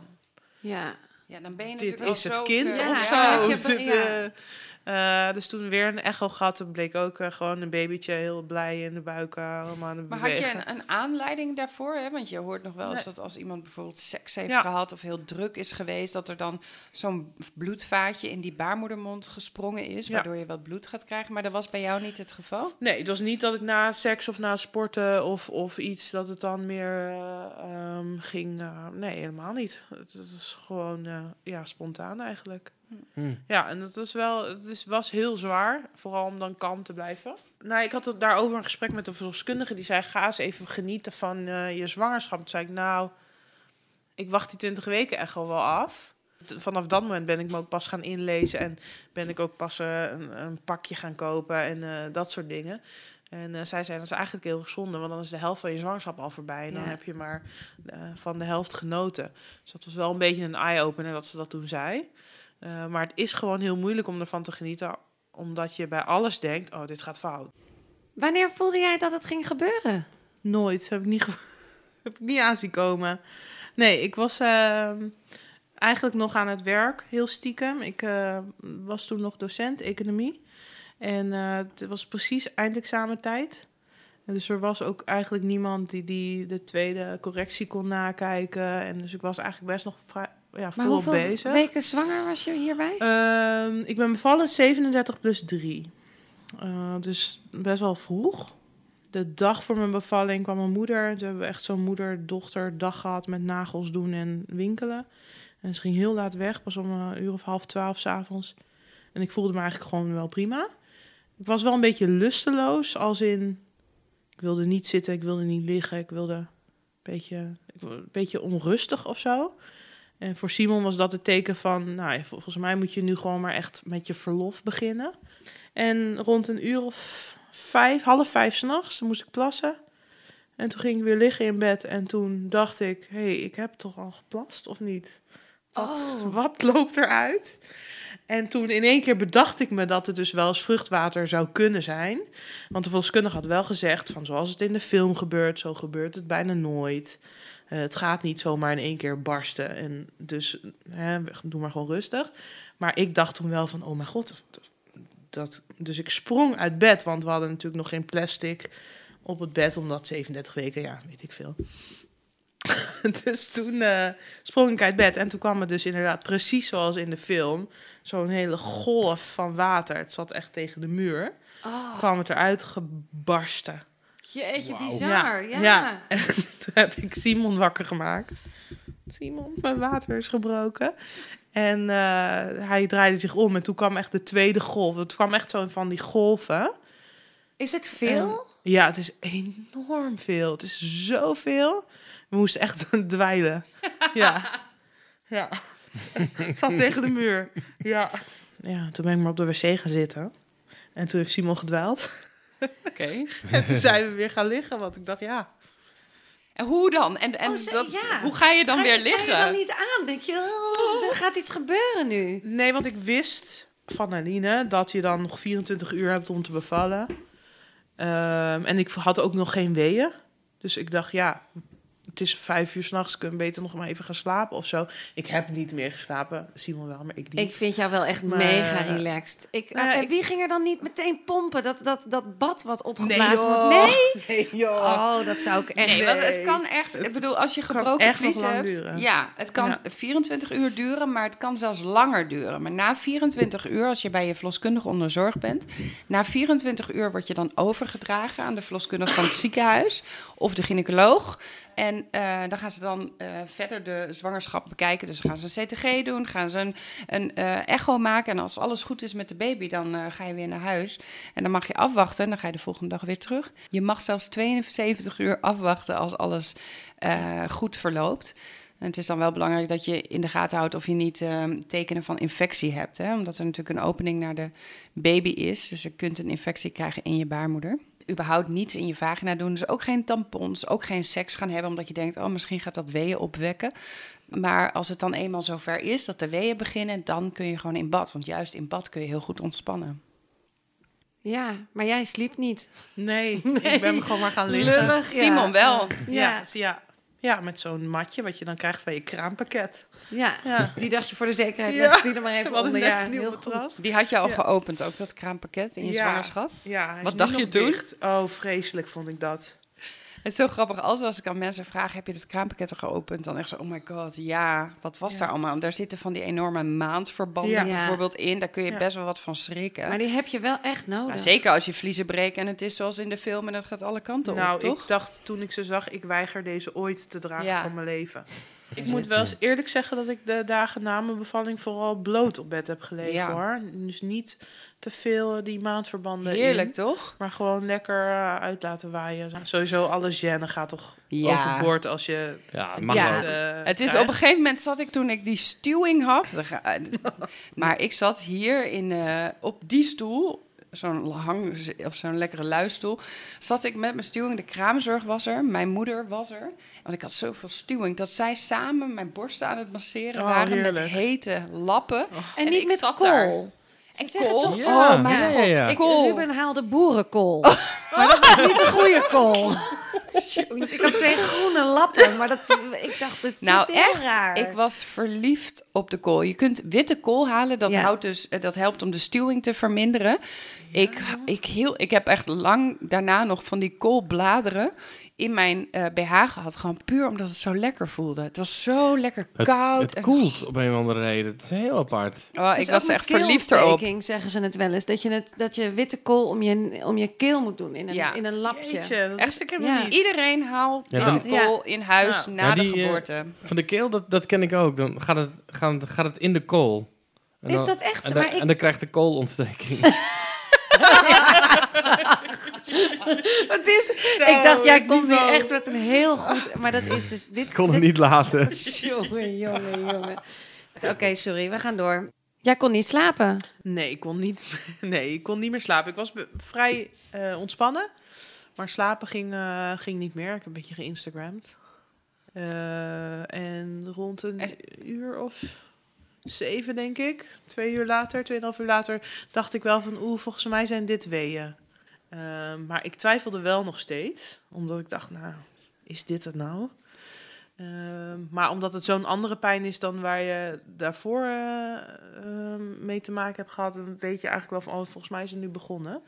Speaker 4: Ja.
Speaker 1: Ja, dan ben je
Speaker 3: dit
Speaker 1: natuurlijk
Speaker 3: is
Speaker 1: al
Speaker 3: het
Speaker 1: zo
Speaker 3: kind
Speaker 1: ver-
Speaker 3: of
Speaker 4: Ja,
Speaker 3: zo. Dit,
Speaker 4: ja. [LAUGHS]
Speaker 3: eh, dus toen weer een echo gehad. Toen bleek ook eh, gewoon een babytje heel blij in de buik eh, allemaal aan het
Speaker 1: Maar had je een, een aanleiding daarvoor? Hè? Want je hoort nog wel eens
Speaker 3: Nee.
Speaker 1: dat als iemand bijvoorbeeld seks heeft
Speaker 3: Ja.
Speaker 1: gehad of heel druk is geweest, dat er dan zo'n bloedvaatje in die baarmoedermond gesprongen is,
Speaker 3: Ja.
Speaker 1: waardoor je wat bloed gaat krijgen. Maar dat was bij jou niet het geval?
Speaker 3: Nee, het was niet dat ik na seks of na sporten of, of iets dat het dan meer eh, ehm, ging. nee, helemaal niet. Het, het is gewoon ja, spontaan eigenlijk.
Speaker 2: Hm.
Speaker 3: Ja, en dat is wel, het is, was heel zwaar, vooral om dan kalm te blijven. Nou, ik had het daarover een gesprek met een verloskundige die zei: ga eens even genieten van eh, je zwangerschap. Toen zei ik: Nou, ik wacht die 20 weken echt al wel af. Vanaf dat moment ben ik me ook pas gaan inlezen en ben ik ook pas eh, een, een pakje gaan kopen en eh, dat soort dingen. En zij zei, dat is eigenlijk heel erg zonde, want dan is de helft van je zwangerschap al voorbij. En dan heb je maar van de helft genoten. Dus dat was wel een beetje een eye-opener dat ze dat toen zei. Eh, maar het is gewoon heel moeilijk om ervan te genieten, omdat je bij alles denkt, oh, dit gaat fout.
Speaker 4: Wanneer voelde jij dat het ging gebeuren?
Speaker 3: Nooit, heb ik niet, ge- [LAUGHS] heb ik niet aanzien komen. Nee, ik was ehm, eigenlijk nog aan het werk, heel stiekem. Ik eh, was toen nog docent economie. En eh, het was precies eindexamentijd. En dus er was ook eigenlijk niemand die, die de tweede correctie kon nakijken. En dus ik was eigenlijk best nog vrij, ja,
Speaker 4: Maar hoeveel
Speaker 3: bezig.
Speaker 4: weken zwanger was je hierbij?
Speaker 3: Ehm, ik ben bevallen 37 plus 3. dus best wel vroeg. De dag voor mijn bevalling kwam mijn moeder. Toen hebben we echt zo'n moeder-dochter dag gehad met nagels doen en winkelen. En ze ging heel laat weg, pas om een uur of half twaalf s'avonds. En ik voelde me eigenlijk gewoon wel prima. Ik was wel een beetje lusteloos, als in... Ik wilde niet zitten, ik wilde niet liggen, ik wilde een beetje, een beetje onrustig of zo. En voor Simon was dat het teken van, nou, ja, volgens mij moet je nu gewoon maar echt met je verlof beginnen. En rond een uur of vijf, half vijf s'nachts, moest ik plassen. En toen ging ik weer liggen in bed en toen dacht ik, hé, hey, ik heb toch al geplast of niet? Wat,
Speaker 4: Oh. [LAUGHS]
Speaker 3: wat loopt eruit? En toen in één keer bedacht ik me dat het dus wel eens vruchtwater zou kunnen zijn. Want de verloskundige had wel gezegd van zoals het in de film gebeurt, zo gebeurt het bijna nooit. Eh, het gaat niet zomaar in één keer barsten. En dus hè, doe maar gewoon rustig. Maar ik dacht toen wel van, oh mijn god. Dat, dus ik sprong uit bed, want we hadden natuurlijk nog geen plastic op het bed, omdat 37 weken, ja, weet ik veel. [LAUGHS] dus toen eh, sprong ik uit bed en toen kwam het dus inderdaad precies zoals in de film. Zo'n hele golf van water. Het zat echt tegen de muur.
Speaker 4: Oh,
Speaker 3: Kwam het eruit gebarsten.
Speaker 4: Jeetje,
Speaker 2: Wauw.
Speaker 4: bizar. Ja.
Speaker 3: Ja. En [LAUGHS] toen heb ik Simon wakker gemaakt. Simon, mijn water is gebroken. En eh, hij draaide zich om en toen kwam echt de tweede golf. Het kwam echt zo van die golven.
Speaker 4: Is het veel?
Speaker 3: Ja, het is enorm veel. Het is zoveel. We moesten echt [LAUGHS] dweilen. Ja. Ja. [LAUGHS] Ik zat tegen de muur. Ja. Ja, toen ben ik maar op de wc gaan zitten. En toen heeft Simon gedwaald. [LAUGHS]
Speaker 1: Oké.
Speaker 3: En toen zijn we weer gaan liggen, want ik dacht, ja,
Speaker 1: En hoe dan? En, en
Speaker 4: Oh, ze-
Speaker 1: dat,
Speaker 4: ja.
Speaker 1: hoe ga je dan
Speaker 4: Ga
Speaker 1: weer
Speaker 4: je- sta je
Speaker 1: liggen?
Speaker 4: dan niet aan? Denk je, oh, er gaat iets gebeuren nu.
Speaker 3: Nee, want ik wist van Aline dat je dan nog 24 uur hebt om te bevallen. Ehm, en ik had ook nog geen weeën. Dus ik dacht, ja, het is vijf uur s'nachts, ik kan beter nog maar even gaan slapen of zo. Ik heb niet meer geslapen, Simon wel, maar ik niet.
Speaker 4: Ik vind jou wel echt
Speaker 3: Maar-
Speaker 4: mega relaxed. Ik,
Speaker 3: Nou
Speaker 4: en
Speaker 3: ik-
Speaker 4: wie ging er dan niet meteen pompen? Dat, dat, dat bad wat opgeblazen wordt? Nee?
Speaker 3: Nee, joh.
Speaker 4: Oh, dat zou ik echt...
Speaker 1: Nee, want het kan echt. Ik bedoel, als je gebroken vlies hebt.
Speaker 3: duren.
Speaker 1: Ja, het kan
Speaker 3: Ja.
Speaker 1: 24 uur duren, maar het kan zelfs langer duren. Maar na 24 uur, als je bij je verloskundige onder zorg bent, na 24 uur word je dan overgedragen aan de verloskundige van het ziekenhuis of de gynaecoloog. En eh, dan gaan ze dan eh, verder de zwangerschap bekijken. Dus gaan ze een CTG doen, gaan ze een, een eh, echo maken. En als alles goed is met de baby, dan ga je weer naar huis. En dan mag je afwachten en dan ga je de volgende dag weer terug. Je mag zelfs 72 uur afwachten als alles goed verloopt. En het is dan wel belangrijk dat je in de gaten houdt of je niet eh, tekenen van infectie hebt. Hè? Omdat er natuurlijk een opening naar de baby is. Dus je kunt een infectie krijgen in je baarmoeder. Überhaupt niets in je vagina doen. Dus ook geen tampons, ook geen seks gaan hebben. Omdat je denkt, oh, misschien gaat dat weeën opwekken. Maar als het dan eenmaal zover is dat de weeën beginnen, dan kun je gewoon in bad. Want juist in bad kun je heel goed ontspannen.
Speaker 4: Ja, maar jij sliep niet.
Speaker 3: Nee, [LAUGHS] ik ben gewoon maar gaan liggen.
Speaker 4: Lullig, ja.
Speaker 1: Simon wel.
Speaker 3: Ja, dus ja. Ja, met zo'n matje wat je dan krijgt bij je kraampakket.
Speaker 4: Ja.
Speaker 3: Ja.
Speaker 4: die dacht je voor de zekerheid,
Speaker 3: Ja.
Speaker 4: die er maar even [LAUGHS] onder. Ja, heel goed.
Speaker 1: Die had je al
Speaker 3: Ja.
Speaker 1: geopend, ook dat kraampakket in je
Speaker 3: Ja.
Speaker 1: zwangerschap.
Speaker 3: Ja,
Speaker 1: Wat dacht je toen?
Speaker 3: dicht. Oh, vreselijk vond ik dat.
Speaker 1: Het is zo grappig, als, als ik aan mensen vraag, heb je het kraampakket al geopend? Dan echt zo, oh my god, ja, wat was
Speaker 3: Ja.
Speaker 1: daar allemaal? Daar zitten van die enorme maandverbanden
Speaker 3: Ja.
Speaker 1: bijvoorbeeld in. Daar kun je
Speaker 3: Ja.
Speaker 1: best wel wat van schrikken.
Speaker 4: Maar die heb je wel echt nodig.
Speaker 1: Zeker als je vliezen breken en het is zoals in de film en het gaat alle kanten
Speaker 3: nou,
Speaker 1: op, toch?
Speaker 3: ik dacht toen ik ze zag, ik weiger deze ooit te dragen
Speaker 1: Ja.
Speaker 3: van mijn leven. Ik moet
Speaker 2: het,
Speaker 3: wel eens eerlijk zeggen dat ik de dagen na mijn bevalling vooral bloot op bed heb gelegen
Speaker 1: Ja.
Speaker 3: hoor. Dus niet te veel die maandverbanden
Speaker 1: Heerlijk,
Speaker 3: in,
Speaker 1: toch?
Speaker 3: maar gewoon lekker eh, uit laten waaien. Sowieso alle gêne gaat toch
Speaker 1: Ja.
Speaker 3: overboord als je
Speaker 2: Ja, mag
Speaker 4: Ja.
Speaker 2: wel.
Speaker 3: eh,
Speaker 1: Het is op een gegeven moment zat ik toen ik die stuwing had. eh, [LAUGHS] maar ik zat hier in, eh, op die stoel, zo'n hang of zo'n lekkere luistoel. Zat ik met mijn stuwing. De kraamzorg was er, mijn moeder was er. Want ik had zoveel stuwing dat zij samen mijn borsten aan het masseren
Speaker 3: Oh,
Speaker 1: waren met hete lappen.
Speaker 4: En
Speaker 1: En
Speaker 4: niet
Speaker 1: ik
Speaker 4: met
Speaker 1: zat
Speaker 4: kool.
Speaker 1: daar.
Speaker 4: Ze
Speaker 1: En
Speaker 4: zeggen
Speaker 1: kool?
Speaker 4: toch,
Speaker 2: Ja.
Speaker 4: oh mijn
Speaker 2: Ja,
Speaker 4: god,
Speaker 2: ja.
Speaker 4: Ik,
Speaker 1: Kool.
Speaker 4: Ruben haalde boerenkool. [LAUGHS] Maar dat is niet de goede kool. [LAUGHS] [LAUGHS] Dus ik had twee groene lappen, maar dat, ik dacht, het
Speaker 1: Nou,
Speaker 4: heel
Speaker 1: echt.
Speaker 4: raar.
Speaker 1: Ik was verliefd op de kool. Je kunt witte kool halen. Dat,
Speaker 4: Ja.
Speaker 1: houdt dus, eh, dat helpt om de stuwing te verminderen. Ik, ik, heel, ik heb echt lang daarna nog van die koolbladeren in mijn eh, BH gehad. Gewoon puur omdat het zo lekker voelde. Het was zo lekker
Speaker 2: Het,
Speaker 1: koud.
Speaker 2: het
Speaker 1: en-
Speaker 2: koelt op een of andere reden. Het is heel apart.
Speaker 1: Oh,
Speaker 4: Het is
Speaker 1: ik
Speaker 4: ook
Speaker 1: was echt verliefd erop.
Speaker 4: zeggen ze het wel eens. Dat je, het, dat je witte kool om je, om je keel moet doen in een,
Speaker 1: Ja.
Speaker 4: in een lapje.
Speaker 3: Jeetje, dat
Speaker 1: Echt?
Speaker 3: wist ik
Speaker 4: Ja.
Speaker 3: niet.
Speaker 1: Iedereen haalt
Speaker 2: Ja,
Speaker 1: witte
Speaker 4: dan-
Speaker 1: kool in huis
Speaker 3: Ja.
Speaker 1: na
Speaker 2: Ja,
Speaker 1: de
Speaker 2: die, eh,
Speaker 1: geboorte.
Speaker 2: Van de keel, dat, dat ken ik ook. Dan gaat het, gaat, gaat het in de kool. En
Speaker 4: Is
Speaker 2: dan-
Speaker 4: dat echt
Speaker 2: En dan,
Speaker 4: ik,
Speaker 2: en dan krijgt de koolontsteking. [LAUGHS] [LAUGHS] [LAUGHS]
Speaker 4: het is, ik dacht, jij komt nu echt met een heel goed... Maar dat is dus... Dit,
Speaker 2: Ik kon het
Speaker 4: dit-
Speaker 2: niet laten. [LAUGHS]
Speaker 4: Jongen, jongen, jongen. Oké, sorry, we gaan door. Jij kon niet slapen.
Speaker 3: Nee, ik kon niet, [LAUGHS] nee, ik kon niet meer slapen. Ik was vrij eh, ontspannen, maar slapen ging, eh, ging niet meer. Ik heb een beetje geïnstagramd. Eh, en rond een
Speaker 1: En-
Speaker 3: uur of zeven, denk ik, twee uur later, tweeënhalf uur later, dacht ik wel van, oeh, volgens mij zijn dit weeën. Eh, maar ik twijfelde wel nog steeds, omdat ik dacht, nou, is dit het nou? Ehm, maar omdat het zo'n andere pijn is dan waar je daarvoor eh, ehm, mee te maken hebt gehad, dan weet je eigenlijk wel van, oh, volgens mij is het nu begonnen.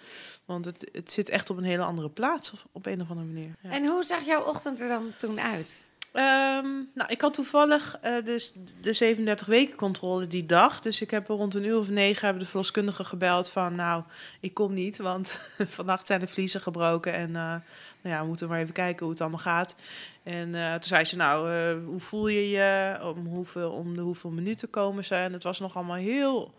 Speaker 3: Want het, het zit echt op een hele andere plaats, op een of andere manier. Ja.
Speaker 4: En hoe zag jouw ochtend er dan toen uit?
Speaker 3: Ehm, nou, ik had toevallig eh, dus de 37 weken controle die dag. Dus ik heb rond een uur of negen hebben de verloskundige gebeld van... nou, ik kom niet, want [LAUGHS] vannacht zijn de vliezen gebroken... en eh, nou ja, we moeten maar even kijken hoe het allemaal gaat. En eh, toen zei ze, nou, hoe voel je je? Om, hoeveel, om de hoeveel minuten komen ze? En het was nog allemaal heel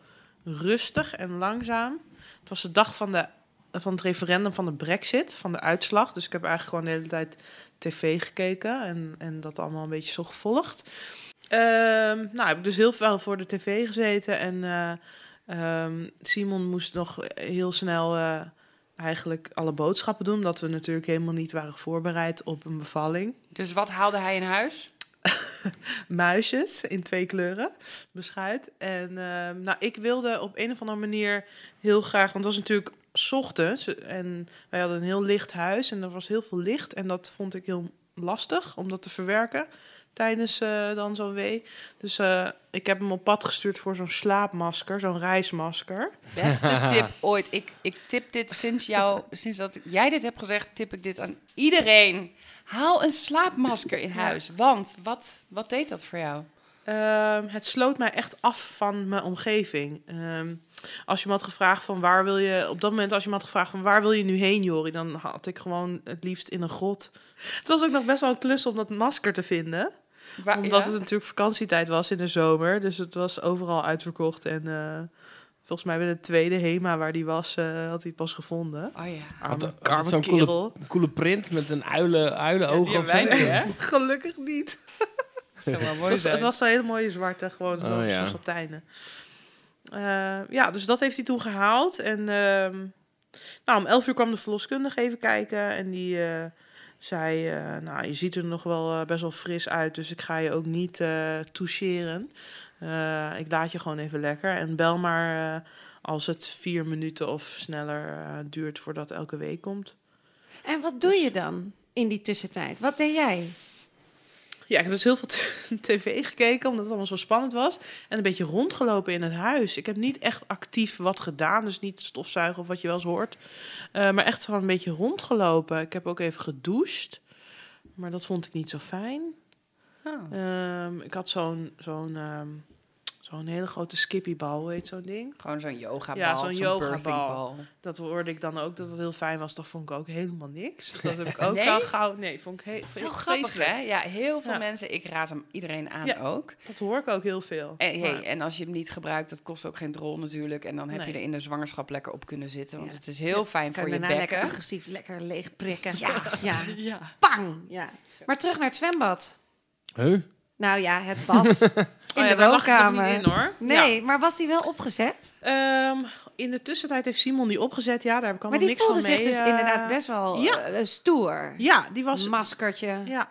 Speaker 3: rustig en langzaam. Het was de dag van, de, van het referendum van de brexit, van de uitslag. Dus ik heb eigenlijk gewoon de hele tijd tv gekeken en, en dat allemaal een beetje zo gevolgd. Ehm, nou, heb ik dus heel veel voor de tv gezeten en eh, ehm, Simon moest nog heel snel eh, eigenlijk alle boodschappen doen. Omdat we natuurlijk helemaal niet waren voorbereid op een bevalling.
Speaker 1: Dus wat haalde hij in huis? [LAUGHS]
Speaker 3: Muisjes in twee kleuren, beschuit. En ehm, nou, ik wilde op een of andere manier heel graag... Want het was natuurlijk ochtends en wij hadden een heel licht huis. En er was heel veel licht. En dat vond ik heel lastig om dat te verwerken tijdens eh, dan zo'n wee. Dus eh, ik heb hem op pad gestuurd voor zo'n slaapmasker, zo'n reismasker.
Speaker 1: Beste [LAUGHS] tip ooit. Ik, ik tip dit sinds, jou, sinds dat jij dit hebt gezegd, tip ik dit aan iedereen. Haal een slaapmasker in huis. Want wat, wat deed dat voor jou?
Speaker 3: Ehm, het sloot mij echt af van mijn omgeving. Ehm, als je me had gevraagd van waar wil je... Op dat moment als je me had gevraagd van waar wil je nu heen, Jori... dan had ik gewoon het liefst in een grot. Het was ook nog best wel een klus om dat masker te vinden.
Speaker 1: Wa-
Speaker 3: Omdat
Speaker 1: ja?
Speaker 3: het natuurlijk vakantietijd was in de zomer. Dus het was overal uitverkocht. En eh, volgens mij bij de tweede HEMA waar die was, eh, had hij het pas gevonden.
Speaker 1: Oh ja.
Speaker 3: Arme,
Speaker 2: Had- zo'n
Speaker 3: kerel.
Speaker 2: Coole print met een uilen, uilenoog
Speaker 1: die
Speaker 2: of
Speaker 1: hè?
Speaker 3: Gelukkig niet. [LAUGHS]
Speaker 1: Zou wel
Speaker 3: Het
Speaker 1: mooi
Speaker 3: was, het was zo'n hele mooie zwarte, gewoon zo,
Speaker 2: Oh, ja.
Speaker 3: zo satijnen. Eh, ja, dus dat heeft hij toen gehaald. En ehm, nou, om elf uur kwam de verloskundige even kijken. En die eh, zei, eh, nou, je ziet er nog wel best wel fris uit. Dus ik ga je ook niet toucheren. Ik laat je gewoon even lekker. En bel maar als het vier minuten of sneller duurt voordat elke week komt.
Speaker 4: En wat doe je dan in die tussentijd? Wat deed jij?
Speaker 3: Ja, ik heb dus heel veel [LAUGHS] tv gekeken, omdat het allemaal zo spannend was. En een beetje rondgelopen in het huis. Ik heb niet echt actief wat gedaan, dus niet stofzuigen of wat je wel eens hoort. Eh, maar echt gewoon een beetje rondgelopen. Ik heb ook even gedoucht, maar dat vond ik niet zo fijn.
Speaker 1: Oh.
Speaker 3: Ehm, ik had zo'n zo'n ehm, zo'n hele grote skippybal, heet zo'n ding?
Speaker 1: Gewoon zo'n yogabal.
Speaker 3: Ja, zo'n yogabal. Dat hoorde ik dan ook, dat het heel fijn was. Dat vond ik ook helemaal niks. [LAUGHS] Dat heb ik ook
Speaker 1: Nee?
Speaker 3: wel gauw... Nee, vond ik heel
Speaker 1: Zo grappig, hè? Ja, heel veel
Speaker 3: Ja.
Speaker 1: mensen. Ik raad hem iedereen aan
Speaker 3: Ja.
Speaker 1: ook.
Speaker 3: Dat hoor ik ook heel veel.
Speaker 1: En, hey,
Speaker 3: Maar-
Speaker 1: en als je hem niet gebruikt, dat kost ook geen drol natuurlijk. En dan heb je er in de zwangerschap lekker op kunnen zitten. Want
Speaker 4: Ja.
Speaker 1: het is heel fijn voor je
Speaker 4: daarna lekker
Speaker 1: bekken.
Speaker 4: agressief, lekker leeg prikken. [LAUGHS]
Speaker 1: Ja.
Speaker 4: ja.
Speaker 3: Ja. [LAUGHS]
Speaker 4: Pang! Ja. Maar terug naar het zwembad.
Speaker 2: Huh?
Speaker 4: Nou ja, het bad. In
Speaker 3: Oh ja,
Speaker 4: de
Speaker 3: daar lag ik nog
Speaker 4: woonkamer.
Speaker 3: niet in, hoor.
Speaker 4: Nee, maar was die wel opgezet?
Speaker 3: Ehm, in de tussentijd heeft Simon die opgezet. Ja, daar heb ik
Speaker 4: Maar
Speaker 3: allemaal
Speaker 4: die
Speaker 3: niks van
Speaker 4: voelde
Speaker 3: mee.
Speaker 4: zich dus
Speaker 3: eh,
Speaker 4: inderdaad best wel
Speaker 3: ja.
Speaker 4: eh, stoer.
Speaker 3: Ja, die was...
Speaker 4: Maskertje.
Speaker 3: Ja.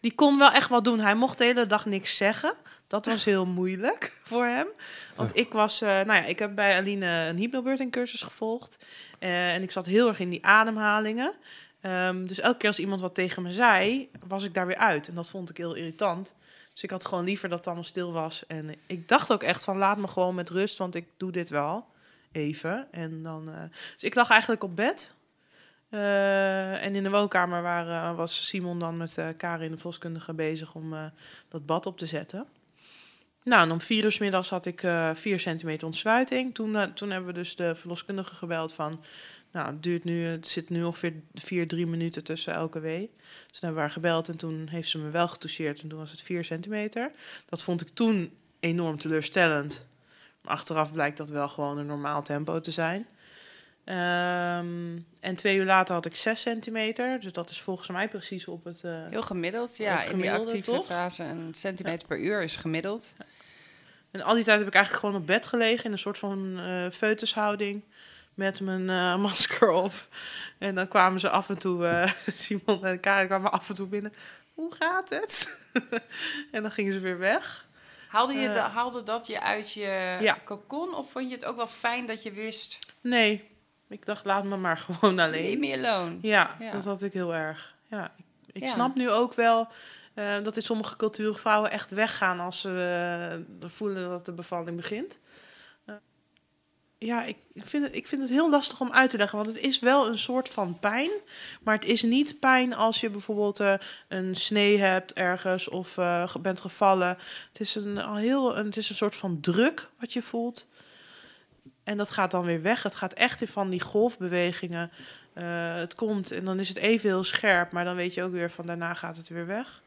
Speaker 3: Die kon wel echt wat doen. Hij mocht de hele dag niks zeggen. Dat was heel moeilijk [LAUGHS] voor hem. Want ik was... eh, nou ja, ik heb bij Aline een hypnobirthing cursus gevolgd. Eh, en ik zat heel erg in die ademhalingen. Ehm, dus elke keer als iemand wat tegen me zei, was ik daar weer uit. En dat vond ik heel irritant. Dus ik had gewoon liever dat het allemaal stil was. En ik dacht ook echt van, laat me gewoon met rust, want ik doe dit wel. Even. En dan, eh, dus ik lag eigenlijk op bed. Eh, en in de woonkamer waren, was Simon dan met eh Karin, de volkskundige, bezig om dat bad op te zetten. Nou, en om vier uur middags had ik vier centimeter ontsluiting. Toen, toen hebben we dus de verloskundige gebeld van... Nou, het, duurt nu, het zit nu ongeveer vier, drie minuten tussen elke wee. Dus toen hebben we haar gebeld en toen heeft ze me wel getoucheerd. En toen was het vier centimeter. Dat vond ik toen enorm teleurstellend. Maar achteraf blijkt dat wel gewoon een normaal tempo te zijn. Ehm, en twee uur later had ik 6 centimeter. Dus dat is volgens mij precies op het. eh,
Speaker 1: Heel gemiddeld, ja. In die actieve
Speaker 3: toch?
Speaker 1: fase een centimeter per uur is gemiddeld.
Speaker 3: En al die tijd heb ik eigenlijk gewoon op bed gelegen in een soort van eh foetushouding. Met mijn eh, [LAUGHS] masker op. En dan kwamen ze af en toe, eh, [LAUGHS] Simon en Karin kwamen af en toe binnen. Hoe gaat het? [LAUGHS] en dan gingen ze weer weg.
Speaker 1: Haalde, je
Speaker 3: Eh.
Speaker 1: haalde dat je uit je
Speaker 3: Ja.
Speaker 1: cocon? Of vond je het ook wel fijn dat je wist...
Speaker 3: Nee, ik dacht laat me maar gewoon alleen.
Speaker 1: Leave me alone.
Speaker 3: Ja,
Speaker 1: Ja.
Speaker 3: dat had ik heel erg. Ja, ik, ik
Speaker 1: Ja.
Speaker 3: snap nu ook wel dat in sommige culturen vrouwen echt weggaan als ze voelen dat de bevalling begint. Ja, ik, vind het, ik vind het heel lastig om uit te leggen, want het is wel een soort van pijn. Maar het is niet pijn als je bijvoorbeeld eh, een snee hebt ergens of eh, bent gevallen. Het is een, al heel, een, het is een soort van druk wat je voelt. En dat gaat dan weer weg. Het gaat echt in van die golfbewegingen. Eh, het komt en dan is het even heel scherp, maar dan weet je ook weer van daarna gaat het weer weg.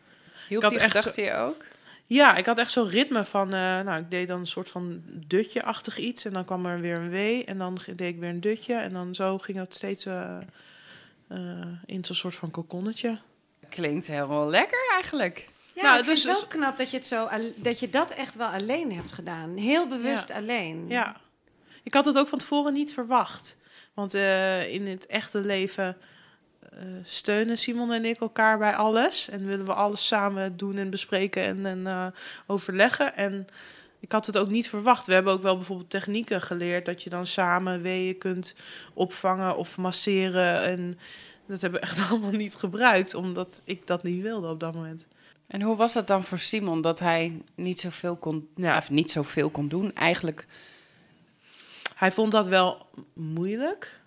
Speaker 1: Hielp die
Speaker 3: echt
Speaker 1: gedachte je ook?
Speaker 3: Ja, ik had echt zo'n ritme van, eh, nou, ik deed dan een soort van dutje-achtig iets en dan kwam er weer een W en dan deed ik weer een dutje en dan zo ging dat steeds eh, eh, in zo'n soort van kokonnetje.
Speaker 1: Klinkt helemaal lekker eigenlijk.
Speaker 4: Ja,
Speaker 3: Nou,
Speaker 4: ik
Speaker 3: dus-
Speaker 4: vind het wel knap dat je, het zo, al- dat je dat echt wel alleen hebt gedaan. Heel bewust
Speaker 3: Ja.
Speaker 4: alleen.
Speaker 3: Ja, ik had het ook van tevoren niet verwacht. Want eh, in het echte leven steunen Simon en ik elkaar bij alles. En willen we alles samen doen en bespreken en, en eh, overleggen. En ik had het ook niet verwacht. We hebben ook wel bijvoorbeeld technieken geleerd dat je dan samen weeën kunt opvangen of masseren. En dat hebben we echt [LAUGHS] allemaal niet gebruikt, omdat ik dat niet wilde op dat moment.
Speaker 1: En hoe was het dan voor Simon dat hij niet zoveel kon,
Speaker 3: Ja.
Speaker 1: of niet zoveel kon doen? Eigenlijk,
Speaker 3: Hij vond dat wel moeilijk.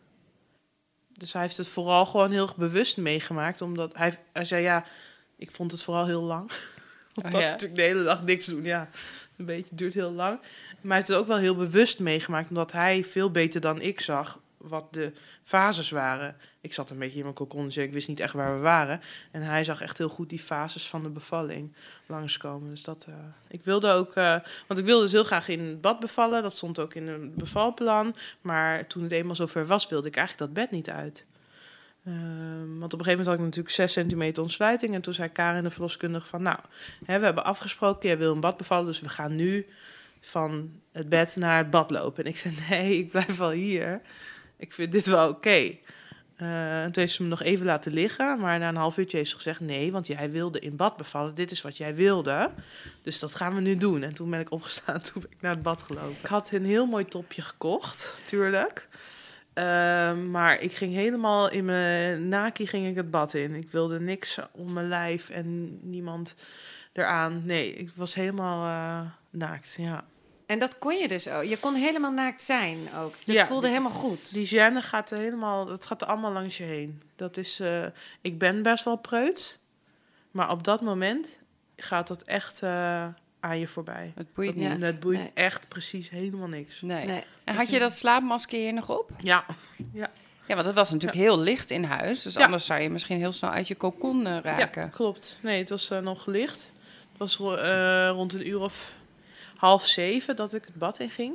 Speaker 3: Dus hij heeft het vooral gewoon heel bewust meegemaakt. Omdat hij, hij zei, ja, ik vond het vooral heel lang. [LAUGHS] Omdat
Speaker 1: ja.
Speaker 3: natuurlijk de hele dag niks doen, ja. Een beetje, duurt heel lang. Maar hij heeft het ook wel heel bewust meegemaakt. Omdat hij veel beter dan ik zag wat de fases waren. Ik zat een beetje in mijn cocon, dus ik wist niet echt waar we waren. En hij zag echt heel goed die fases van de bevalling langskomen. Dus dat, eh, ik wilde ook, eh, want ik wilde dus heel graag in het bad bevallen. Dat stond ook in een bevalplan. Maar toen het eenmaal zover was, wilde ik eigenlijk dat bed niet uit. Ehm, want op een gegeven moment had ik natuurlijk 6 centimeter ontsluiting. En toen zei Karin, de verloskundige, van... Nou, hè, we hebben afgesproken, jij wil een bad bevallen... dus we gaan nu van het bed naar het bad lopen. En ik zei, nee, ik blijf wel hier. Ik vind dit wel oké. Eh, en toen heeft ze me nog even laten liggen. Maar na een half uurtje heeft ze gezegd... nee, want jij wilde in bad bevallen. Dit is wat jij wilde. Dus dat gaan we nu doen. En toen ben ik opgestaan. [LAUGHS] Toen ben ik naar het bad gelopen. Ik had een heel mooi topje gekocht, tuurlijk. Ehm, maar ik ging helemaal in mijn naki ging ik het bad in. Ik wilde niks om mijn lijf en niemand eraan. Nee, ik was helemaal eh, naakt, ja.
Speaker 4: En dat kon je dus ook. Je kon helemaal naakt zijn ook. Dat
Speaker 3: Ja,
Speaker 4: voelde
Speaker 3: die-
Speaker 4: helemaal goed.
Speaker 3: Die gêne gaat er helemaal, dat gaat er allemaal langs je heen. Dat is, eh, ik ben best wel preuts, maar op dat moment gaat dat echt eh, aan je voorbij.
Speaker 1: het boeit
Speaker 3: Dat,
Speaker 1: niet.
Speaker 4: Ja.
Speaker 3: het boeit
Speaker 4: Nee.
Speaker 3: echt precies helemaal niks.
Speaker 1: Nee.
Speaker 4: Nee.
Speaker 1: En had je dat slaapmasker hier nog op?
Speaker 3: Ja,
Speaker 1: Ja, want het was natuurlijk heel licht in huis. Dus
Speaker 3: Ja.
Speaker 1: anders zou je misschien heel snel uit je cocon eh,
Speaker 3: ja
Speaker 1: raken.
Speaker 3: klopt. Nee, het was nog licht. Het was ro- eh, rond een uur of half zeven dat ik het bad in ging.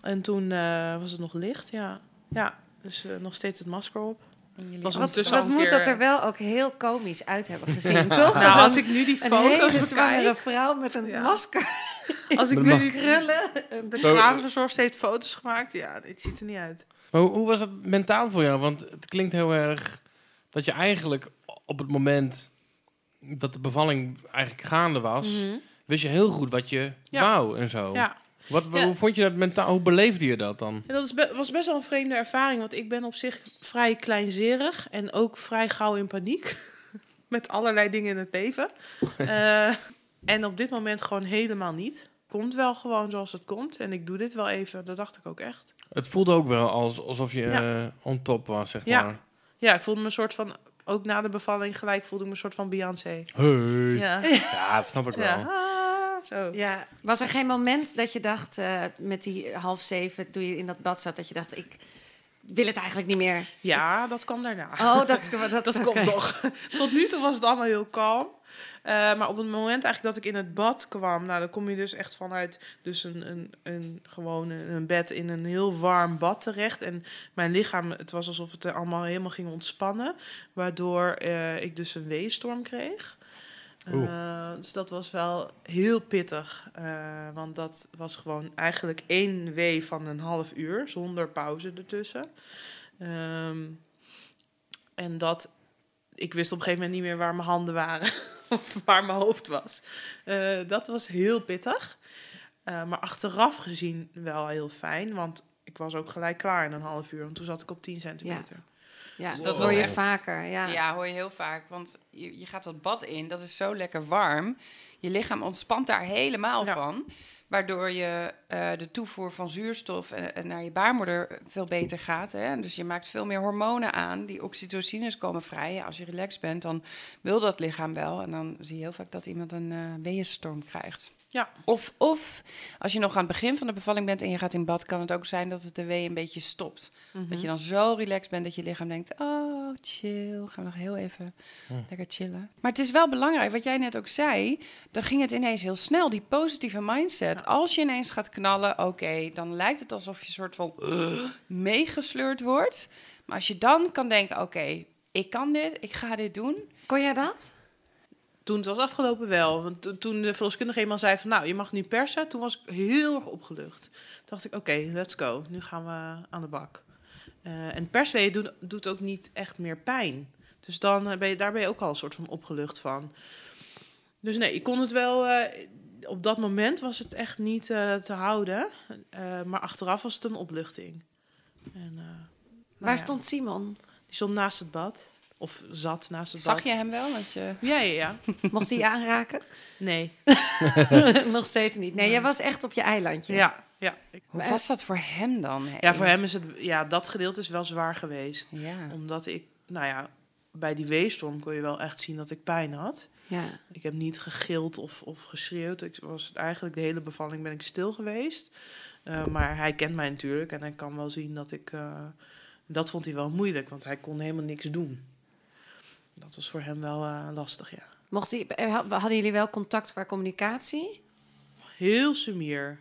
Speaker 3: En toen eh, was het nog licht, ja. Ja, dus eh, nog steeds het masker op.
Speaker 1: En jullie-
Speaker 3: Was
Speaker 4: Wat, wat
Speaker 3: al een
Speaker 4: moet
Speaker 3: keer-
Speaker 4: dat er wel ook heel komisch uit hebben [LAUGHS] gezien, toch?
Speaker 3: Nou, als ik nu die
Speaker 4: een
Speaker 3: foto's
Speaker 4: hele zwangere
Speaker 3: bekijk,
Speaker 4: vrouw met een
Speaker 3: Ja.
Speaker 4: masker, [LAUGHS]
Speaker 3: als ik
Speaker 2: Dat
Speaker 3: nu die
Speaker 4: krullen.
Speaker 3: De
Speaker 2: Zo-
Speaker 3: kraamverzorgster heeft foto's gemaakt. Ja, dit ziet er niet uit.
Speaker 2: Maar hoe, hoe was het mentaal voor jou? Want het klinkt heel erg dat je eigenlijk op het moment dat de bevalling eigenlijk gaande was, wist je heel goed wat je.
Speaker 3: Ja.
Speaker 2: wou en zo.
Speaker 3: Ja,
Speaker 2: Wat,
Speaker 3: Ja.
Speaker 2: Hoe vond je dat mentaal? Hoe beleefde je dat dan?
Speaker 3: dat is be- was best wel een vreemde ervaring. Want ik ben op zich vrij kleinzerig en ook vrij gauw in paniek. [LAUGHS] Met allerlei dingen in het leven. [LAUGHS] Eh, en op dit moment gewoon helemaal niet. Komt wel gewoon zoals het komt. En ik doe dit wel even. Dat dacht ik ook echt.
Speaker 2: Het voelde ook wel als, alsof je
Speaker 3: Ja.
Speaker 2: eh, on top was, zeg
Speaker 3: Ja.
Speaker 2: maar.
Speaker 3: Ja, ik voelde me een soort van... Ook na de bevalling gelijk voelde ik me een soort van Beyoncé.
Speaker 2: Hey.
Speaker 3: Ja.
Speaker 2: Ja, dat snap ik wel.
Speaker 3: ja. Zo.
Speaker 4: Ja, was er geen moment dat je dacht, eh, met die half zeven, toen je in dat bad zat, dat je dacht, ik wil het eigenlijk niet meer.
Speaker 3: Ja, dat kwam daarna.
Speaker 4: Oh, dat, dat, [LAUGHS]
Speaker 3: Dat komt nog. [LAUGHS] Tot nu toe was het allemaal heel kalm. Eh, maar op het moment eigenlijk dat ik in het bad kwam, nou, dan kom je dus echt vanuit dus een, een, een, gewoon een, bed in een heel warm bad terecht. En mijn lichaam, het was alsof het er allemaal helemaal ging ontspannen. Waardoor eh, ik dus een weestorm kreeg.
Speaker 2: Oeh.
Speaker 3: Dus dat was wel heel pittig. eh, want dat was gewoon eigenlijk één wee van een half uur, zonder pauze ertussen. Ehm, en dat, ik wist op een gegeven moment niet meer waar mijn handen waren. [LAUGHS] of waar mijn hoofd was. Eh, dat was heel pittig. Eh, maar achteraf gezien wel heel fijn. Want ik was ook gelijk klaar in een half uur. Want toen zat ik op 10 centimeter.
Speaker 4: Ja,
Speaker 1: Dus
Speaker 4: dat
Speaker 1: dat
Speaker 4: hoor je
Speaker 1: echt-
Speaker 4: vaker. Ja.
Speaker 1: Ja. hoor je heel vaak. Want je, je gaat dat bad in, dat is zo lekker warm. Je lichaam ontspant daar helemaal
Speaker 3: Ja.
Speaker 1: van. Waardoor je eh, de toevoer van zuurstof eh, eh, naar je baarmoeder veel beter gaat. Hè? Dus je maakt veel meer hormonen aan. Die oxytocines komen vrij. Ja, als je relaxed bent, dan wil dat lichaam wel. En dan zie je heel vaak dat iemand een uh, weeënstorm krijgt.
Speaker 3: Ja.
Speaker 1: Of, of als je nog aan het begin van de bevalling bent en je gaat in bad, kan het ook zijn dat het de wee een beetje stopt. Dat je dan zo relaxed bent dat je lichaam denkt: Oh, chill. Gaan we nog heel even lekker chillen. Maar het is wel belangrijk, wat jij net ook zei. Dan ging het ineens heel snel, die positieve mindset. Als je ineens gaat knallen, oké, dan lijkt het alsof je soort van meegesleurd wordt. Maar als je dan kan denken: Oké, ik kan dit, ik ga dit doen.
Speaker 4: Kon jij dat?
Speaker 3: Toen het was afgelopen wel. Want to- toen de verloskundige eenmaal zei van... nou, je mag nu persen. Toen was ik heel erg opgelucht. Toen dacht ik, oké, let's go. Nu gaan we aan de bak. Eh, en persweeën doen, doet ook niet echt meer pijn. Dus dan eh, ben je, daar ben je ook al een soort van opgelucht van. Dus nee, ik kon het wel... eh, op dat moment was het echt niet te houden. Maar achteraf was het een opluchting. En, nou
Speaker 4: Waar
Speaker 3: ja,
Speaker 4: stond Simon?
Speaker 3: Die stond naast het bad. Of zat naast het
Speaker 1: Zag
Speaker 3: bad.
Speaker 1: je hem wel? Als je...
Speaker 3: Ja, ja, ja. [LAUGHS]
Speaker 4: Mocht hij je aanraken?
Speaker 3: Nee. [LAUGHS]
Speaker 4: Nog steeds niet. Nee, jij was echt op je eilandje.
Speaker 3: Ja, ja. Ik-
Speaker 1: Hoe was dat voor hem dan?
Speaker 3: Ja, voor hem is het... Ja, dat gedeelte is wel zwaar geweest.
Speaker 1: Ja.
Speaker 3: Omdat ik... Nou ja, bij die weestorm kon je wel echt zien dat ik pijn had.
Speaker 4: Ja.
Speaker 3: Ik heb niet gegild of, of geschreeuwd. Ik was eigenlijk de hele bevalling ben ik stil geweest. Eh, maar hij kent mij natuurlijk en hij kan wel zien dat ik... eh, dat vond hij wel moeilijk, want hij kon helemaal niks doen. Dat was voor hem wel eh, lastig, ja.
Speaker 4: Mocht hij, eh, hadden jullie wel contact qua communicatie?
Speaker 3: Heel sumier.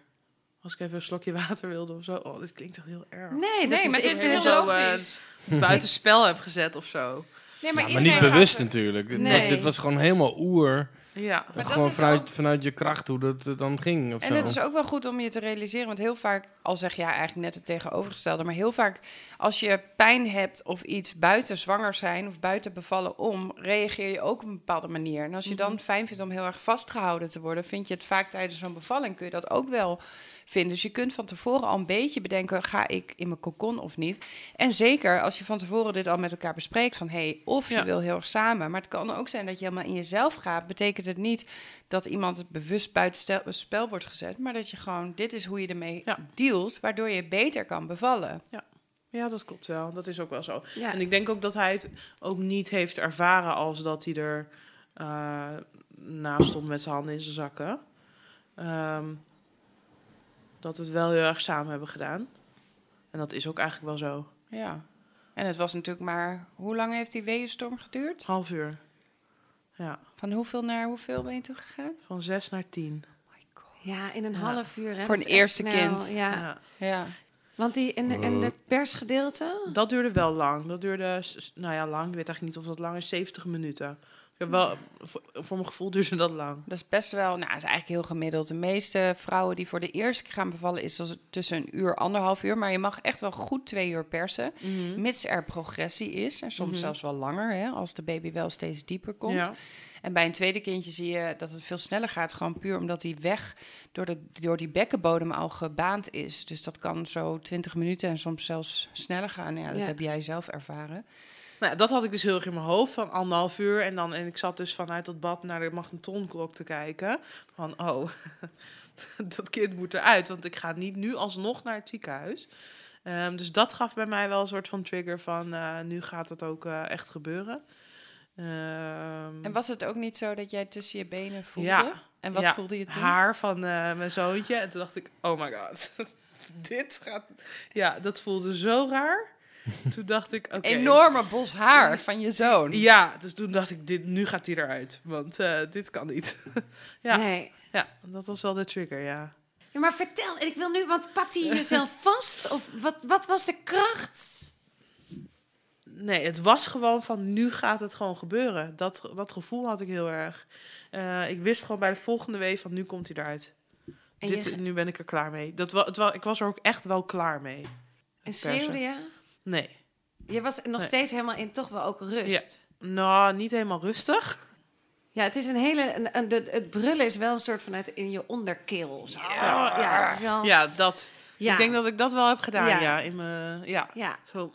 Speaker 3: Als ik even een slokje [LAUGHS] water wilde of zo. Oh, dit klinkt echt heel erg.
Speaker 4: Nee, dat
Speaker 1: Nee,
Speaker 4: is
Speaker 1: maar
Speaker 4: ik
Speaker 1: dit is heel
Speaker 3: zo,
Speaker 1: logisch. [LAUGHS]
Speaker 3: Buitenspel heb gezet of zo.
Speaker 1: Nee,
Speaker 2: Maar, niet bewust
Speaker 1: er-
Speaker 2: natuurlijk. Dit,
Speaker 4: Nee.
Speaker 2: was, dit was gewoon helemaal oer.
Speaker 3: Ja,
Speaker 2: gewoon vanuit,
Speaker 1: ook-
Speaker 2: vanuit je kracht hoe dat eh, dan ging. Of
Speaker 1: En
Speaker 2: zo.
Speaker 1: het is ook wel goed om je te realiseren, want heel vaak, al zeg jij eigenlijk net het tegenovergestelde, maar heel vaak als je pijn hebt of iets buiten zwanger zijn of buiten bevallen om, reageer je ook op een bepaalde manier. En als je dan fijn vindt om heel erg vastgehouden te worden, vind je het vaak tijdens zo'n bevalling, kun je dat ook wel vinden. Dus je kunt van tevoren al een beetje bedenken, ga ik in mijn cocon of niet? En zeker als je van tevoren dit al met elkaar bespreekt, van hey, of je
Speaker 3: Ja.
Speaker 1: wil heel erg samen, maar het kan ook zijn dat je helemaal in jezelf gaat, betekent het niet dat iemand bewust buiten spel wordt gezet, maar dat je gewoon, dit is hoe je ermee
Speaker 3: Ja.
Speaker 1: dealt, waardoor je beter kan bevallen.
Speaker 3: ja, dat klopt wel. Dat is ook wel zo.
Speaker 4: Ja.
Speaker 3: En ik denk ook dat hij het ook niet heeft ervaren als dat hij er eh, naast stond met zijn handen in zijn zakken. Ehm, dat we het wel heel erg samen hebben gedaan. En dat is ook eigenlijk wel zo.
Speaker 1: Ja. En het was natuurlijk maar, hoe lang heeft die weeënstorm geduurd?
Speaker 3: Half uur. Ja,
Speaker 1: Van hoeveel naar hoeveel ben je toegegaan?
Speaker 3: van zes naar tien.
Speaker 4: Ja, in een
Speaker 3: Ja.
Speaker 4: half uur. Hè?
Speaker 1: Voor een eerste
Speaker 4: snel,
Speaker 1: kind.
Speaker 4: Ja.
Speaker 3: Ja.
Speaker 1: Ja.
Speaker 4: Want die, en, en het persgedeelte?
Speaker 3: Dat duurde wel lang. Dat duurde, nou ja, lang. Ik weet eigenlijk niet of dat lang is. 70 minuten. Heb wel, voor, voor mijn gevoel duurde dat lang.
Speaker 1: Dat is best wel, nou, is eigenlijk heel gemiddeld. De meeste vrouwen die voor de eerste keer gaan bevallen, is tussen een uur, anderhalf uur. Maar je mag echt wel goed twee uur persen, mits er progressie is. En soms
Speaker 3: Mhm.
Speaker 1: zelfs wel langer, hè, als de baby wel steeds dieper komt.
Speaker 3: Ja.
Speaker 1: En bij een tweede kindje zie je dat het veel sneller gaat. Gewoon puur omdat die weg door, de, door die bekkenbodem al gebaand is. Dus dat kan zo 20 minuten en soms zelfs sneller gaan. Ja, dat
Speaker 4: Ja.
Speaker 1: heb jij zelf ervaren.
Speaker 3: Nou, dat had ik dus heel erg in mijn hoofd van anderhalf uur. En, dan, en ik zat dus vanuit dat bad naar de magnetronklok te kijken. Van, oh, [LAUGHS] dat kind moet eruit. Want ik ga niet nu alsnog naar het ziekenhuis. Ehm, dus dat gaf bij mij wel een soort van trigger van... eh, nu gaat het ook eh, echt gebeuren. Ehm,
Speaker 1: En was het ook niet zo dat jij tussen je benen voelde?
Speaker 3: Ja.
Speaker 1: En wat
Speaker 3: Ja,
Speaker 1: voelde je toen?
Speaker 3: haar van eh, mijn zoontje. En toen dacht ik, oh my god. [LAUGHS] Dit gaat... Ja, dat voelde zo raar. [LAUGHS] Toen dacht ik, oké.
Speaker 1: Enorme bos haar [LAUGHS] van je zoon.
Speaker 3: Ja, dus toen dacht ik, dit, nu gaat hij eruit. Want eh, dit kan niet. [LAUGHS] ja,
Speaker 4: Nee.
Speaker 3: ja, dat was wel de trigger, ja.
Speaker 4: Ja, maar vertel, ik wil nu, want pakt hij jezelf vast? Of wat, wat was de kracht?
Speaker 3: Nee, het was gewoon van, nu gaat het gewoon gebeuren. Dat, dat gevoel had ik heel erg. Eh, ik wist gewoon bij de volgende week van, nu komt hij eruit.
Speaker 4: En,
Speaker 3: Dit,
Speaker 4: je,
Speaker 3: nu ben ik er klaar mee. Dat wa, het wa, ik was er ook echt wel klaar mee.
Speaker 4: en schreeuwde je?
Speaker 3: Nee.
Speaker 4: Je was nog
Speaker 3: Nee.
Speaker 4: steeds helemaal in toch wel ook rust.
Speaker 3: Nou, niet helemaal rustig.
Speaker 4: Ja, het is een hele. Een, het brullen is wel een soort vanuit in je onderkeel. Zo.
Speaker 3: Ja.
Speaker 4: ja, het is wel.
Speaker 3: Ja, dat.
Speaker 4: Ja.
Speaker 3: Ik denk dat ik dat wel heb gedaan,
Speaker 4: Ja.
Speaker 3: ja. in mijn, ja.
Speaker 4: ja.
Speaker 3: Zo,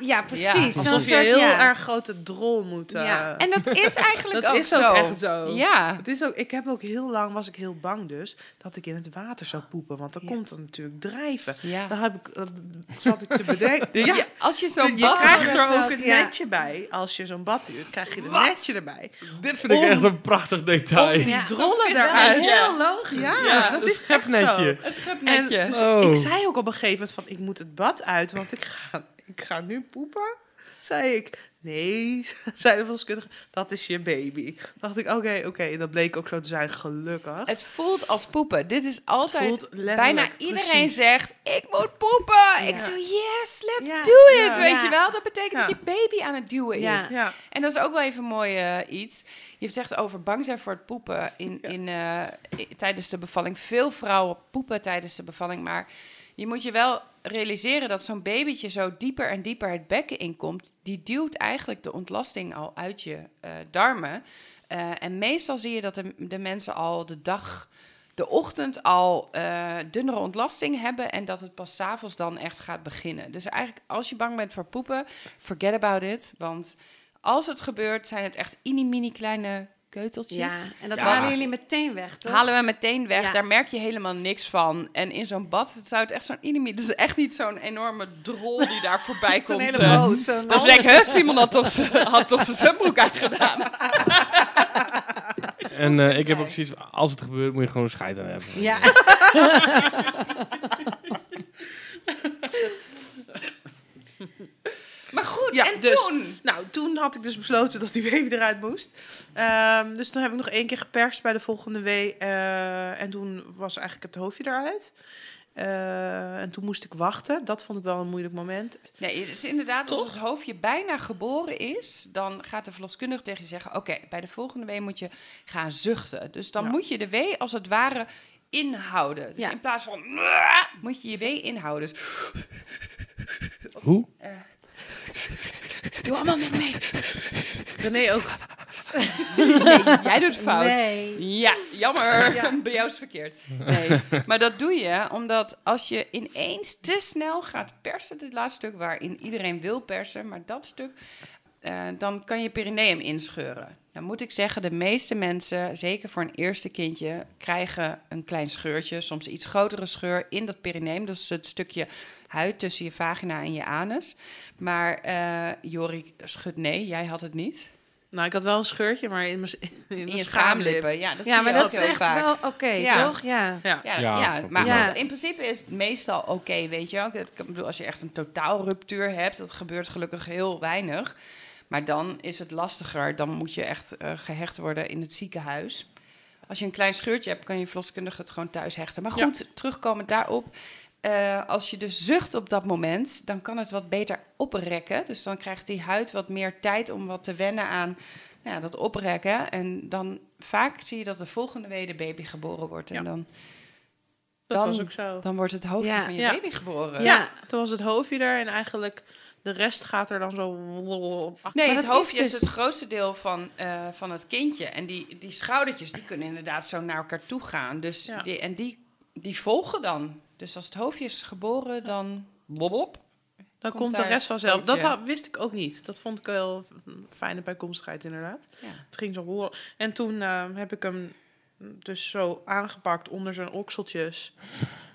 Speaker 4: Ja, precies. Zo'n
Speaker 3: alsof je
Speaker 4: soort,
Speaker 3: heel
Speaker 4: ja.
Speaker 3: erg grote drol moet... eh,
Speaker 4: Ja.
Speaker 1: En dat is [LAUGHS] eigenlijk
Speaker 3: Dat
Speaker 1: ook
Speaker 3: is
Speaker 1: zo.
Speaker 3: ook echt zo.
Speaker 1: Ja.
Speaker 3: Het is ook, ik heb ook heel lang was ik heel bang dus dat ik in het water zou poepen, want dan
Speaker 4: Ja.
Speaker 3: komt het natuurlijk drijven.
Speaker 1: Ja.
Speaker 3: Dan heb ik, dat zat ik te bedenken. [LAUGHS]
Speaker 1: Dus
Speaker 3: ja,
Speaker 1: je- als je zo'n
Speaker 3: je
Speaker 1: bad
Speaker 3: krijgt
Speaker 4: met
Speaker 3: er ook een
Speaker 4: ja.
Speaker 3: netje bij. Als je zo'n bad huurt, krijg je een netje erbij.
Speaker 2: Dit vind ik
Speaker 3: Om-
Speaker 2: echt een prachtig detail.
Speaker 3: Om die
Speaker 4: Ja,
Speaker 3: drollen
Speaker 1: dat is wel
Speaker 3: eruit.
Speaker 4: Heel logisch.
Speaker 3: Ja,
Speaker 2: Ja,
Speaker 3: dat
Speaker 2: een
Speaker 3: is echt zo.
Speaker 2: schepnetje.
Speaker 1: een schepnetje.
Speaker 3: Dus
Speaker 2: Oh.
Speaker 3: ik zei ook op een gegeven moment van, ik moet het bad uit, want ik ga, ik ga nu poepen. Zei ik, Nee, zei de verloskundige, dat is je baby. dacht ik, oké, oké. Dat bleek ook zo te zijn, gelukkig.
Speaker 1: Het voelt als poepen. Dit is altijd...
Speaker 3: voelt letterlijk,
Speaker 1: bijna iedereen
Speaker 3: precies.
Speaker 1: zegt, ik moet poepen. Ik zo, yes, let's
Speaker 4: Ja.
Speaker 1: do it.
Speaker 3: Ja.
Speaker 1: Weet
Speaker 4: Ja.
Speaker 1: je wel? Dat betekent
Speaker 3: Ja.
Speaker 1: dat je baby aan het duwen is.
Speaker 4: Ja.
Speaker 3: Ja,
Speaker 1: En dat is ook wel even mooi eh, iets. Je hebt echt over bang zijn voor het poepen in, in, eh, tijdens de bevalling. Veel vrouwen poepen tijdens de bevalling, maar je moet je wel realiseren dat zo'n babytje zo dieper en dieper het bekken inkomt. Die duwt eigenlijk de ontlasting al uit je eh, darmen. Eh, en meestal zie je dat de, mensen al de dag, de ochtend al eh, dunnere ontlasting hebben en dat het pas 's avonds dan echt gaat beginnen. Dus eigenlijk als je bang bent voor poepen, forget about it. Want als het gebeurt, zijn het echt mini-mini kleine keuteltjes.
Speaker 4: Ja, en dat
Speaker 2: Ja.
Speaker 4: halen jullie meteen weg, toch?
Speaker 1: Halen we meteen weg.
Speaker 4: Ja.
Speaker 1: Daar merk je helemaal niks van. En in zo'n bad het zou het echt zo'n mini Het is echt niet zo'n enorme drol die daar [LAUGHS] voorbij
Speaker 4: Zo'n
Speaker 1: komt.
Speaker 4: hele
Speaker 1: eh.
Speaker 4: boot. Zo'n
Speaker 1: Dan denk ik, hè, Simon had toch zijn- [LAUGHS] had toch zijn zwembroek aangedaan.
Speaker 2: En eh, ik heb ook van, als het gebeurt, moet je gewoon scheid aan hebben.
Speaker 4: Ja. [LAUGHS]
Speaker 1: Maar goed,
Speaker 3: Ja,
Speaker 1: en
Speaker 3: dus-
Speaker 1: toen?
Speaker 3: Nou, toen had ik dus besloten dat die [LAUGHS] baby eruit moest. Ehm, dus toen heb ik nog één keer geperst bij de volgende wee. eh, en toen was eigenlijk het hoofdje eruit. Eh, en toen moest ik wachten. Dat vond ik wel een moeilijk moment.
Speaker 1: Nee, het is inderdaad, als het hoofdje bijna geboren is, dan gaat de verloskundige tegen je zeggen: Oké, bij de volgende wee moet je gaan zuchten. Dus dan
Speaker 3: Ja.
Speaker 1: moet je de wee als het ware inhouden. Dus
Speaker 4: Ja.
Speaker 1: in plaats van moet je je wee inhouden. Dus
Speaker 2: Hoe?
Speaker 1: Doe allemaal met mee.
Speaker 3: René ook.
Speaker 1: Jij doet fout.
Speaker 4: Nee.
Speaker 1: Ja, jammer. Bij jou is het verkeerd. Nee. Maar dat doe je omdat als je ineens te snel gaat persen, dit laatste stuk waarin iedereen wil persen, maar dat stuk, eh, dan kan je perineum inscheuren. Dan moet ik zeggen, de meeste mensen, zeker voor een eerste kindje, krijgen een klein scheurtje, soms iets grotere scheur in dat perineum. Dat is het stukje huid tussen je vagina en je anus. Maar eh Jorik schudt nee, jij had het niet.
Speaker 3: Nou, ik had wel een scheurtje, maar in mijn, in
Speaker 1: je
Speaker 3: schaamlip.
Speaker 1: schaamlippen. Ja, dat
Speaker 4: Ja,
Speaker 1: zie
Speaker 4: maar
Speaker 1: je
Speaker 4: dat
Speaker 1: ook
Speaker 4: is
Speaker 1: heel
Speaker 4: echt
Speaker 1: vaak.
Speaker 4: wel oké,
Speaker 1: Ja.
Speaker 4: toch? Ja.
Speaker 3: Ja.
Speaker 1: Ja,
Speaker 2: Ja,
Speaker 1: maar in principe is het meestal oké, weet je wel. Ik ik bedoel, als je echt een totaalruptuur hebt, dat gebeurt gelukkig heel weinig. Maar dan is het lastiger. Dan moet je echt eh, gehecht worden in het ziekenhuis. Als je een klein scheurtje hebt, kan je verloskundige het gewoon thuis hechten. Maar
Speaker 3: Ja.
Speaker 1: goed, terugkomend daarop. eh, als je dus zucht op dat moment, dan kan het wat beter oprekken. Dus dan krijgt die huid wat meer tijd om wat te wennen aan nou ja, dat oprekken. En dan vaak zie je dat de volgende week de baby geboren wordt. En
Speaker 3: Ja.
Speaker 1: dan
Speaker 3: Dat
Speaker 1: Dan-
Speaker 3: was ook zo.
Speaker 1: dan wordt het hoofdje
Speaker 4: Ja.
Speaker 1: van je
Speaker 3: Ja.
Speaker 1: baby geboren.
Speaker 4: Ja.
Speaker 3: Toen was het hoofdje er en eigenlijk de rest gaat er dan zo...
Speaker 1: Nee,
Speaker 4: Maar
Speaker 1: het hoofdje
Speaker 4: is
Speaker 1: is,
Speaker 4: dus-
Speaker 1: het grootste deel van, eh, van het kindje. En die, die schoudertjes die kunnen inderdaad zo naar elkaar toe gaan. Dus
Speaker 3: Ja.
Speaker 1: die, en die, die volgen dan. Dus als het hoofdje is geboren, dan bobbop.
Speaker 3: Dan
Speaker 1: Komt
Speaker 3: komt de rest vanzelf. Dat had- wist ik ook niet. Dat vond ik wel een fijne bijkomstigheid inderdaad.
Speaker 1: Ja.
Speaker 3: Het ging zo horen. En toen eh, heb ik hem dus zo aangepakt onder zijn okseltjes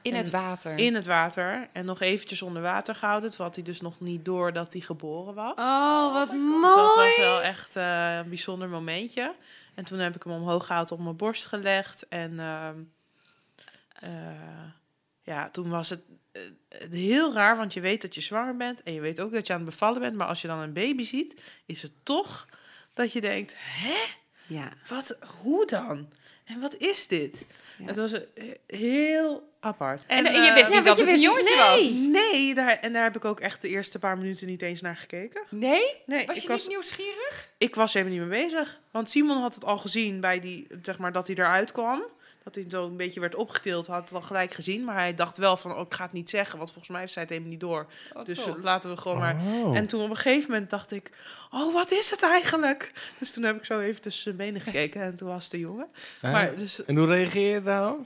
Speaker 1: In het water.
Speaker 3: in het water. En nog eventjes onder water gehouden. Toen had hij dus nog niet door dat hij geboren was.
Speaker 4: Oh, wat
Speaker 3: Dus dat
Speaker 4: mooi.
Speaker 3: was wel echt eh, een bijzonder momentje. En toen heb ik hem omhoog gehaald op mijn borst gelegd. En ehm, eh, ja, toen was het eh, heel raar, want je weet dat je zwanger bent. En je weet ook dat je aan het bevallen bent. Maar als je dan een baby ziet, is het toch dat je denkt... Hè?
Speaker 4: Ja.
Speaker 3: Wat, hoe dan? En wat is dit?
Speaker 4: Ja.
Speaker 3: Het was eh, heel apart.
Speaker 1: en, en
Speaker 3: eh,
Speaker 1: je wist niet dat
Speaker 4: je
Speaker 1: het een jongetje
Speaker 4: nee.
Speaker 1: was.
Speaker 3: Nee, daar, en daar heb ik ook echt de eerste paar minuten niet eens naar gekeken.
Speaker 1: Nee?
Speaker 3: Nee,
Speaker 1: Was
Speaker 3: ik
Speaker 1: je
Speaker 3: was,
Speaker 1: niet nieuwsgierig?
Speaker 3: ik was helemaal niet mee bezig. Want Simon had het al gezien bij die, zeg maar, dat hij eruit kwam. Dat hij zo een beetje werd opgetild, had het al gelijk gezien. Maar hij dacht wel van, oh, ik ga het niet zeggen, want volgens mij heeft zij het helemaal niet door.
Speaker 1: Oh,
Speaker 3: dus laten we gewoon maar...
Speaker 2: Oh.
Speaker 3: En toen op een gegeven moment dacht ik, oh, wat is het eigenlijk? Dus toen heb ik zo even tussen zijn benen gekeken en toen was het de jongen.
Speaker 2: Ah.
Speaker 3: Maar dus,
Speaker 2: En hoe reageer je daarop?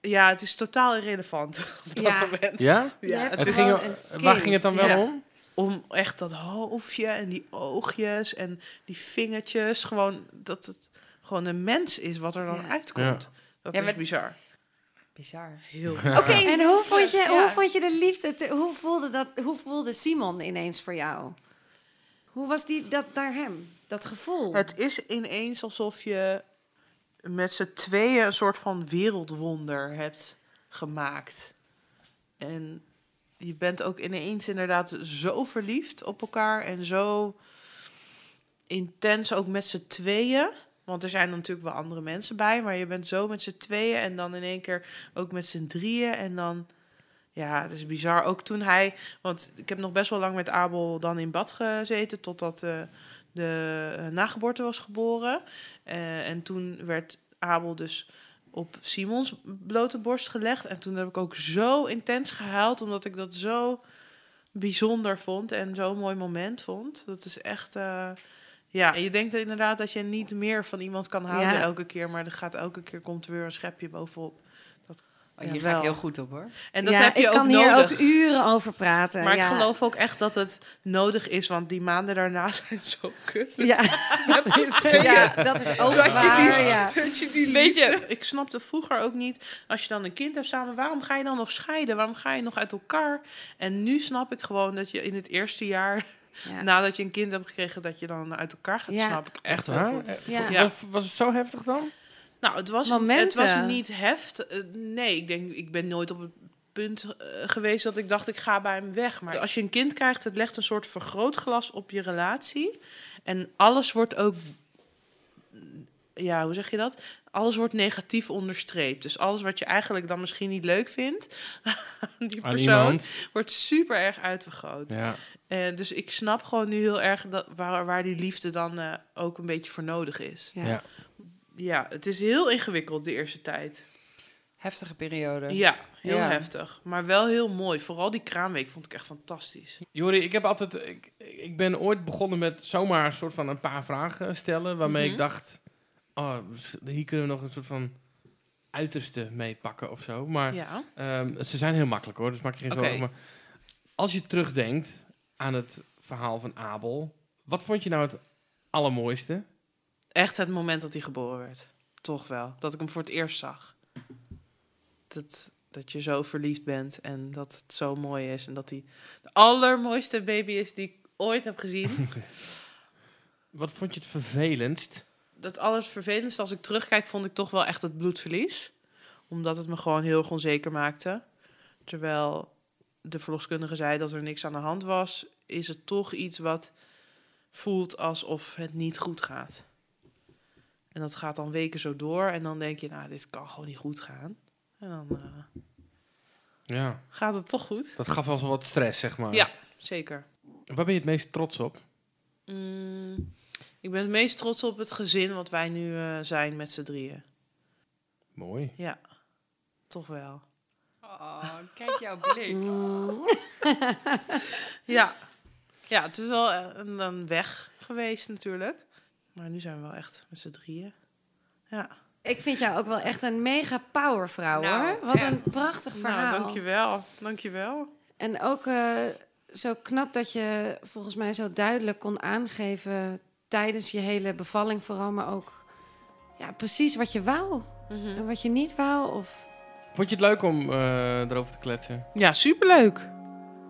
Speaker 3: ja, het is totaal irrelevant [LAUGHS] op dat
Speaker 4: Ja.
Speaker 3: moment.
Speaker 2: Ja?
Speaker 3: Ja, het
Speaker 2: ging, waar ging het dan wel
Speaker 3: ja.
Speaker 2: om?
Speaker 3: om echt dat hoofdje en die oogjes en die vingertjes, gewoon dat het gewoon een mens is wat er dan
Speaker 4: Ja.
Speaker 3: uitkomt. Dat
Speaker 1: Ja,
Speaker 3: is
Speaker 1: maar-
Speaker 3: bizar.
Speaker 1: Bizar.
Speaker 3: Heel [LAUGHS]
Speaker 1: Oké.
Speaker 4: En hoe vond je,
Speaker 1: Ja.
Speaker 4: hoe vond je de liefde? te- hoe, voelde dat, hoe voelde Simon ineens voor jou? Hoe was die, dat naar hem? Dat gevoel?
Speaker 3: Het is ineens alsof je met z'n tweeën een soort van wereldwonder hebt gemaakt. En je bent ook ineens inderdaad zo verliefd op elkaar en zo intens ook met z'n tweeën. Want er zijn natuurlijk wel andere mensen bij, maar je bent zo met z'n tweeën en dan in één keer ook met z'n drieën. En dan, ja, het is bizar. Ook toen hij, want ik heb nog best wel lang met Abel dan in bad gezeten, totdat eh, de eh, nageboorte was geboren. Eh, en toen werd Abel dus op Simons blote borst gelegd. En toen heb ik ook zo intens gehuild, omdat ik dat zo bijzonder vond en zo'n mooi moment vond. Dat is echt. Ja, en je denkt inderdaad dat je niet meer van iemand kan houden
Speaker 4: Ja.
Speaker 3: elke keer, maar er gaat elke keer komt er weer een schepje bovenop.
Speaker 1: Oh, hier
Speaker 3: Ja,
Speaker 1: ga ik heel goed op hoor.
Speaker 3: En dat
Speaker 4: ja,
Speaker 3: heb je
Speaker 4: ik
Speaker 3: ook
Speaker 4: kan hier ook uren over praten.
Speaker 3: maar
Speaker 4: ja.
Speaker 3: ik geloof ook echt dat het nodig is, want die maanden daarna [LAUGHS] zijn zo kut. Met
Speaker 4: Ja. [LAUGHS]
Speaker 3: met
Speaker 4: ja, dat is ook
Speaker 3: Dat je
Speaker 4: waar.
Speaker 3: die-
Speaker 4: Ja.
Speaker 3: Dat je die
Speaker 1: Weet je-
Speaker 3: Ik snapte vroeger ook niet, als je dan een kind hebt samen, waarom ga je dan nog scheiden? Waarom ga je nog uit elkaar? En nu snap ik gewoon dat je in het eerste jaar,
Speaker 4: Ja.
Speaker 3: nadat je een kind hebt gekregen, dat je dan uit elkaar gaat.
Speaker 4: Ja.
Speaker 3: Snap ik
Speaker 2: Echt waar?
Speaker 4: Ja.
Speaker 3: Ja.
Speaker 2: Was, was het zo heftig dan?
Speaker 3: Nou, het was, het was niet heft. eh, nee, ik denk, ik ben nooit op het punt eh, geweest dat ik dacht, ik ga bij hem weg. Maar als je een kind krijgt, het legt een soort vergrootglas op je relatie. En alles wordt ook, ja, hoe zeg je dat? Alles wordt negatief onderstreept. Dus alles wat je eigenlijk dan misschien niet leuk vindt, [LAUGHS] aan die persoon, wordt super erg uitvergroot.
Speaker 2: Ja.
Speaker 3: Eh, dus ik snap gewoon nu heel erg dat, waar, waar die liefde dan eh, ook een beetje voor nodig is.
Speaker 4: Ja.
Speaker 2: Ja.
Speaker 3: Ja, het is heel ingewikkeld de eerste tijd.
Speaker 1: Heftige periode.
Speaker 3: Ja, heel
Speaker 1: Ja.
Speaker 3: heftig. Maar wel heel mooi. Vooral die kraamweek vond ik echt fantastisch.
Speaker 2: Jori, ik heb altijd. Ik, ik ben ooit begonnen met zomaar een soort van een paar vragen stellen. Waarmee
Speaker 3: Mhm.
Speaker 2: ik dacht. Oh, hier kunnen we nog een soort van uiterste mee pakken of zo. Maar
Speaker 3: Ja.
Speaker 2: ehm, ze zijn heel makkelijk hoor, dus maak je geen zorgen. Maar als je terugdenkt aan het verhaal van Abel, wat vond je nou het allermooiste?
Speaker 3: Echt het moment dat hij geboren werd. Toch wel. Dat ik hem voor het eerst zag. Dat, dat je zo verliefd bent en dat het zo mooi is. En dat hij de allermooiste baby is die ik ooit heb gezien. [LAUGHS]
Speaker 2: Wat vond je het vervelendst?
Speaker 3: dat alles vervelendste als ik terugkijk, vond ik toch wel echt het bloedverlies. Omdat het me gewoon heel erg onzeker maakte. Terwijl de verloskundige zei dat er niks aan de hand was, is het toch iets wat voelt alsof het niet goed gaat. En dat gaat dan weken zo door en dan denk je, nou, dit kan gewoon niet goed gaan. En dan eh,
Speaker 2: Ja,
Speaker 3: gaat het toch goed.
Speaker 2: dat gaf wel zo wat stress, zeg maar.
Speaker 3: Ja, zeker.
Speaker 2: Waar ben je het meest trots op?
Speaker 3: Mm, ik ben het meest trots op het gezin wat wij nu eh, zijn met z'n drieën.
Speaker 2: Mooi.
Speaker 3: Ja, toch wel.
Speaker 1: Oh, kijk jouw blik.
Speaker 4: Mm. [LAUGHS]
Speaker 3: Ja. Ja, het is wel eh, een, een weg geweest natuurlijk. Maar nu zijn we wel echt met z'n drieën. Ja.
Speaker 4: Ik vind jou ook wel echt een mega powervrouw,
Speaker 1: Nou,
Speaker 4: hoor. Wat een prachtig verhaal.
Speaker 3: Nou, dankjewel. Dankjewel.
Speaker 4: En ook eh, zo knap dat je volgens mij zo duidelijk kon aangeven tijdens je hele bevalling vooral, maar ook ja, precies wat je wou
Speaker 3: Mhm.
Speaker 4: en wat je niet wou. Of...
Speaker 2: Vond je het leuk om eh, erover te kletsen?
Speaker 3: Ja, superleuk.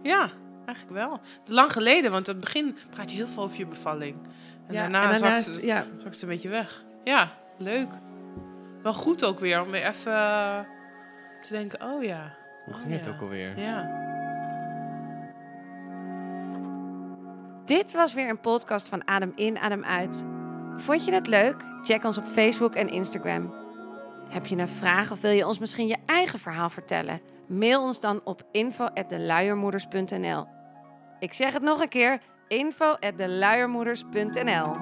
Speaker 3: Ja, eigenlijk wel. Het is lang geleden, want in het begin praat je heel veel over je bevalling. En
Speaker 4: ja,
Speaker 3: daarna,
Speaker 4: en daarna
Speaker 3: zakt,
Speaker 4: ja,
Speaker 3: zakt het een beetje weg. Ja, leuk. Wel goed ook weer om weer even eh, te denken, oh ja.
Speaker 2: Hoe
Speaker 3: Oh,
Speaker 2: ging het
Speaker 3: ja.
Speaker 2: ook alweer?
Speaker 3: Ja.
Speaker 4: Dit was weer een podcast van Adem in, Adem uit. Vond je het leuk? Check ons op Facebook en Instagram. Heb je een vraag of wil je ons misschien je eigen verhaal vertellen? Mail ons dan op info@deluiermoeders.nl. Ik zeg het nog een keer: info@deluiermoeders.nl.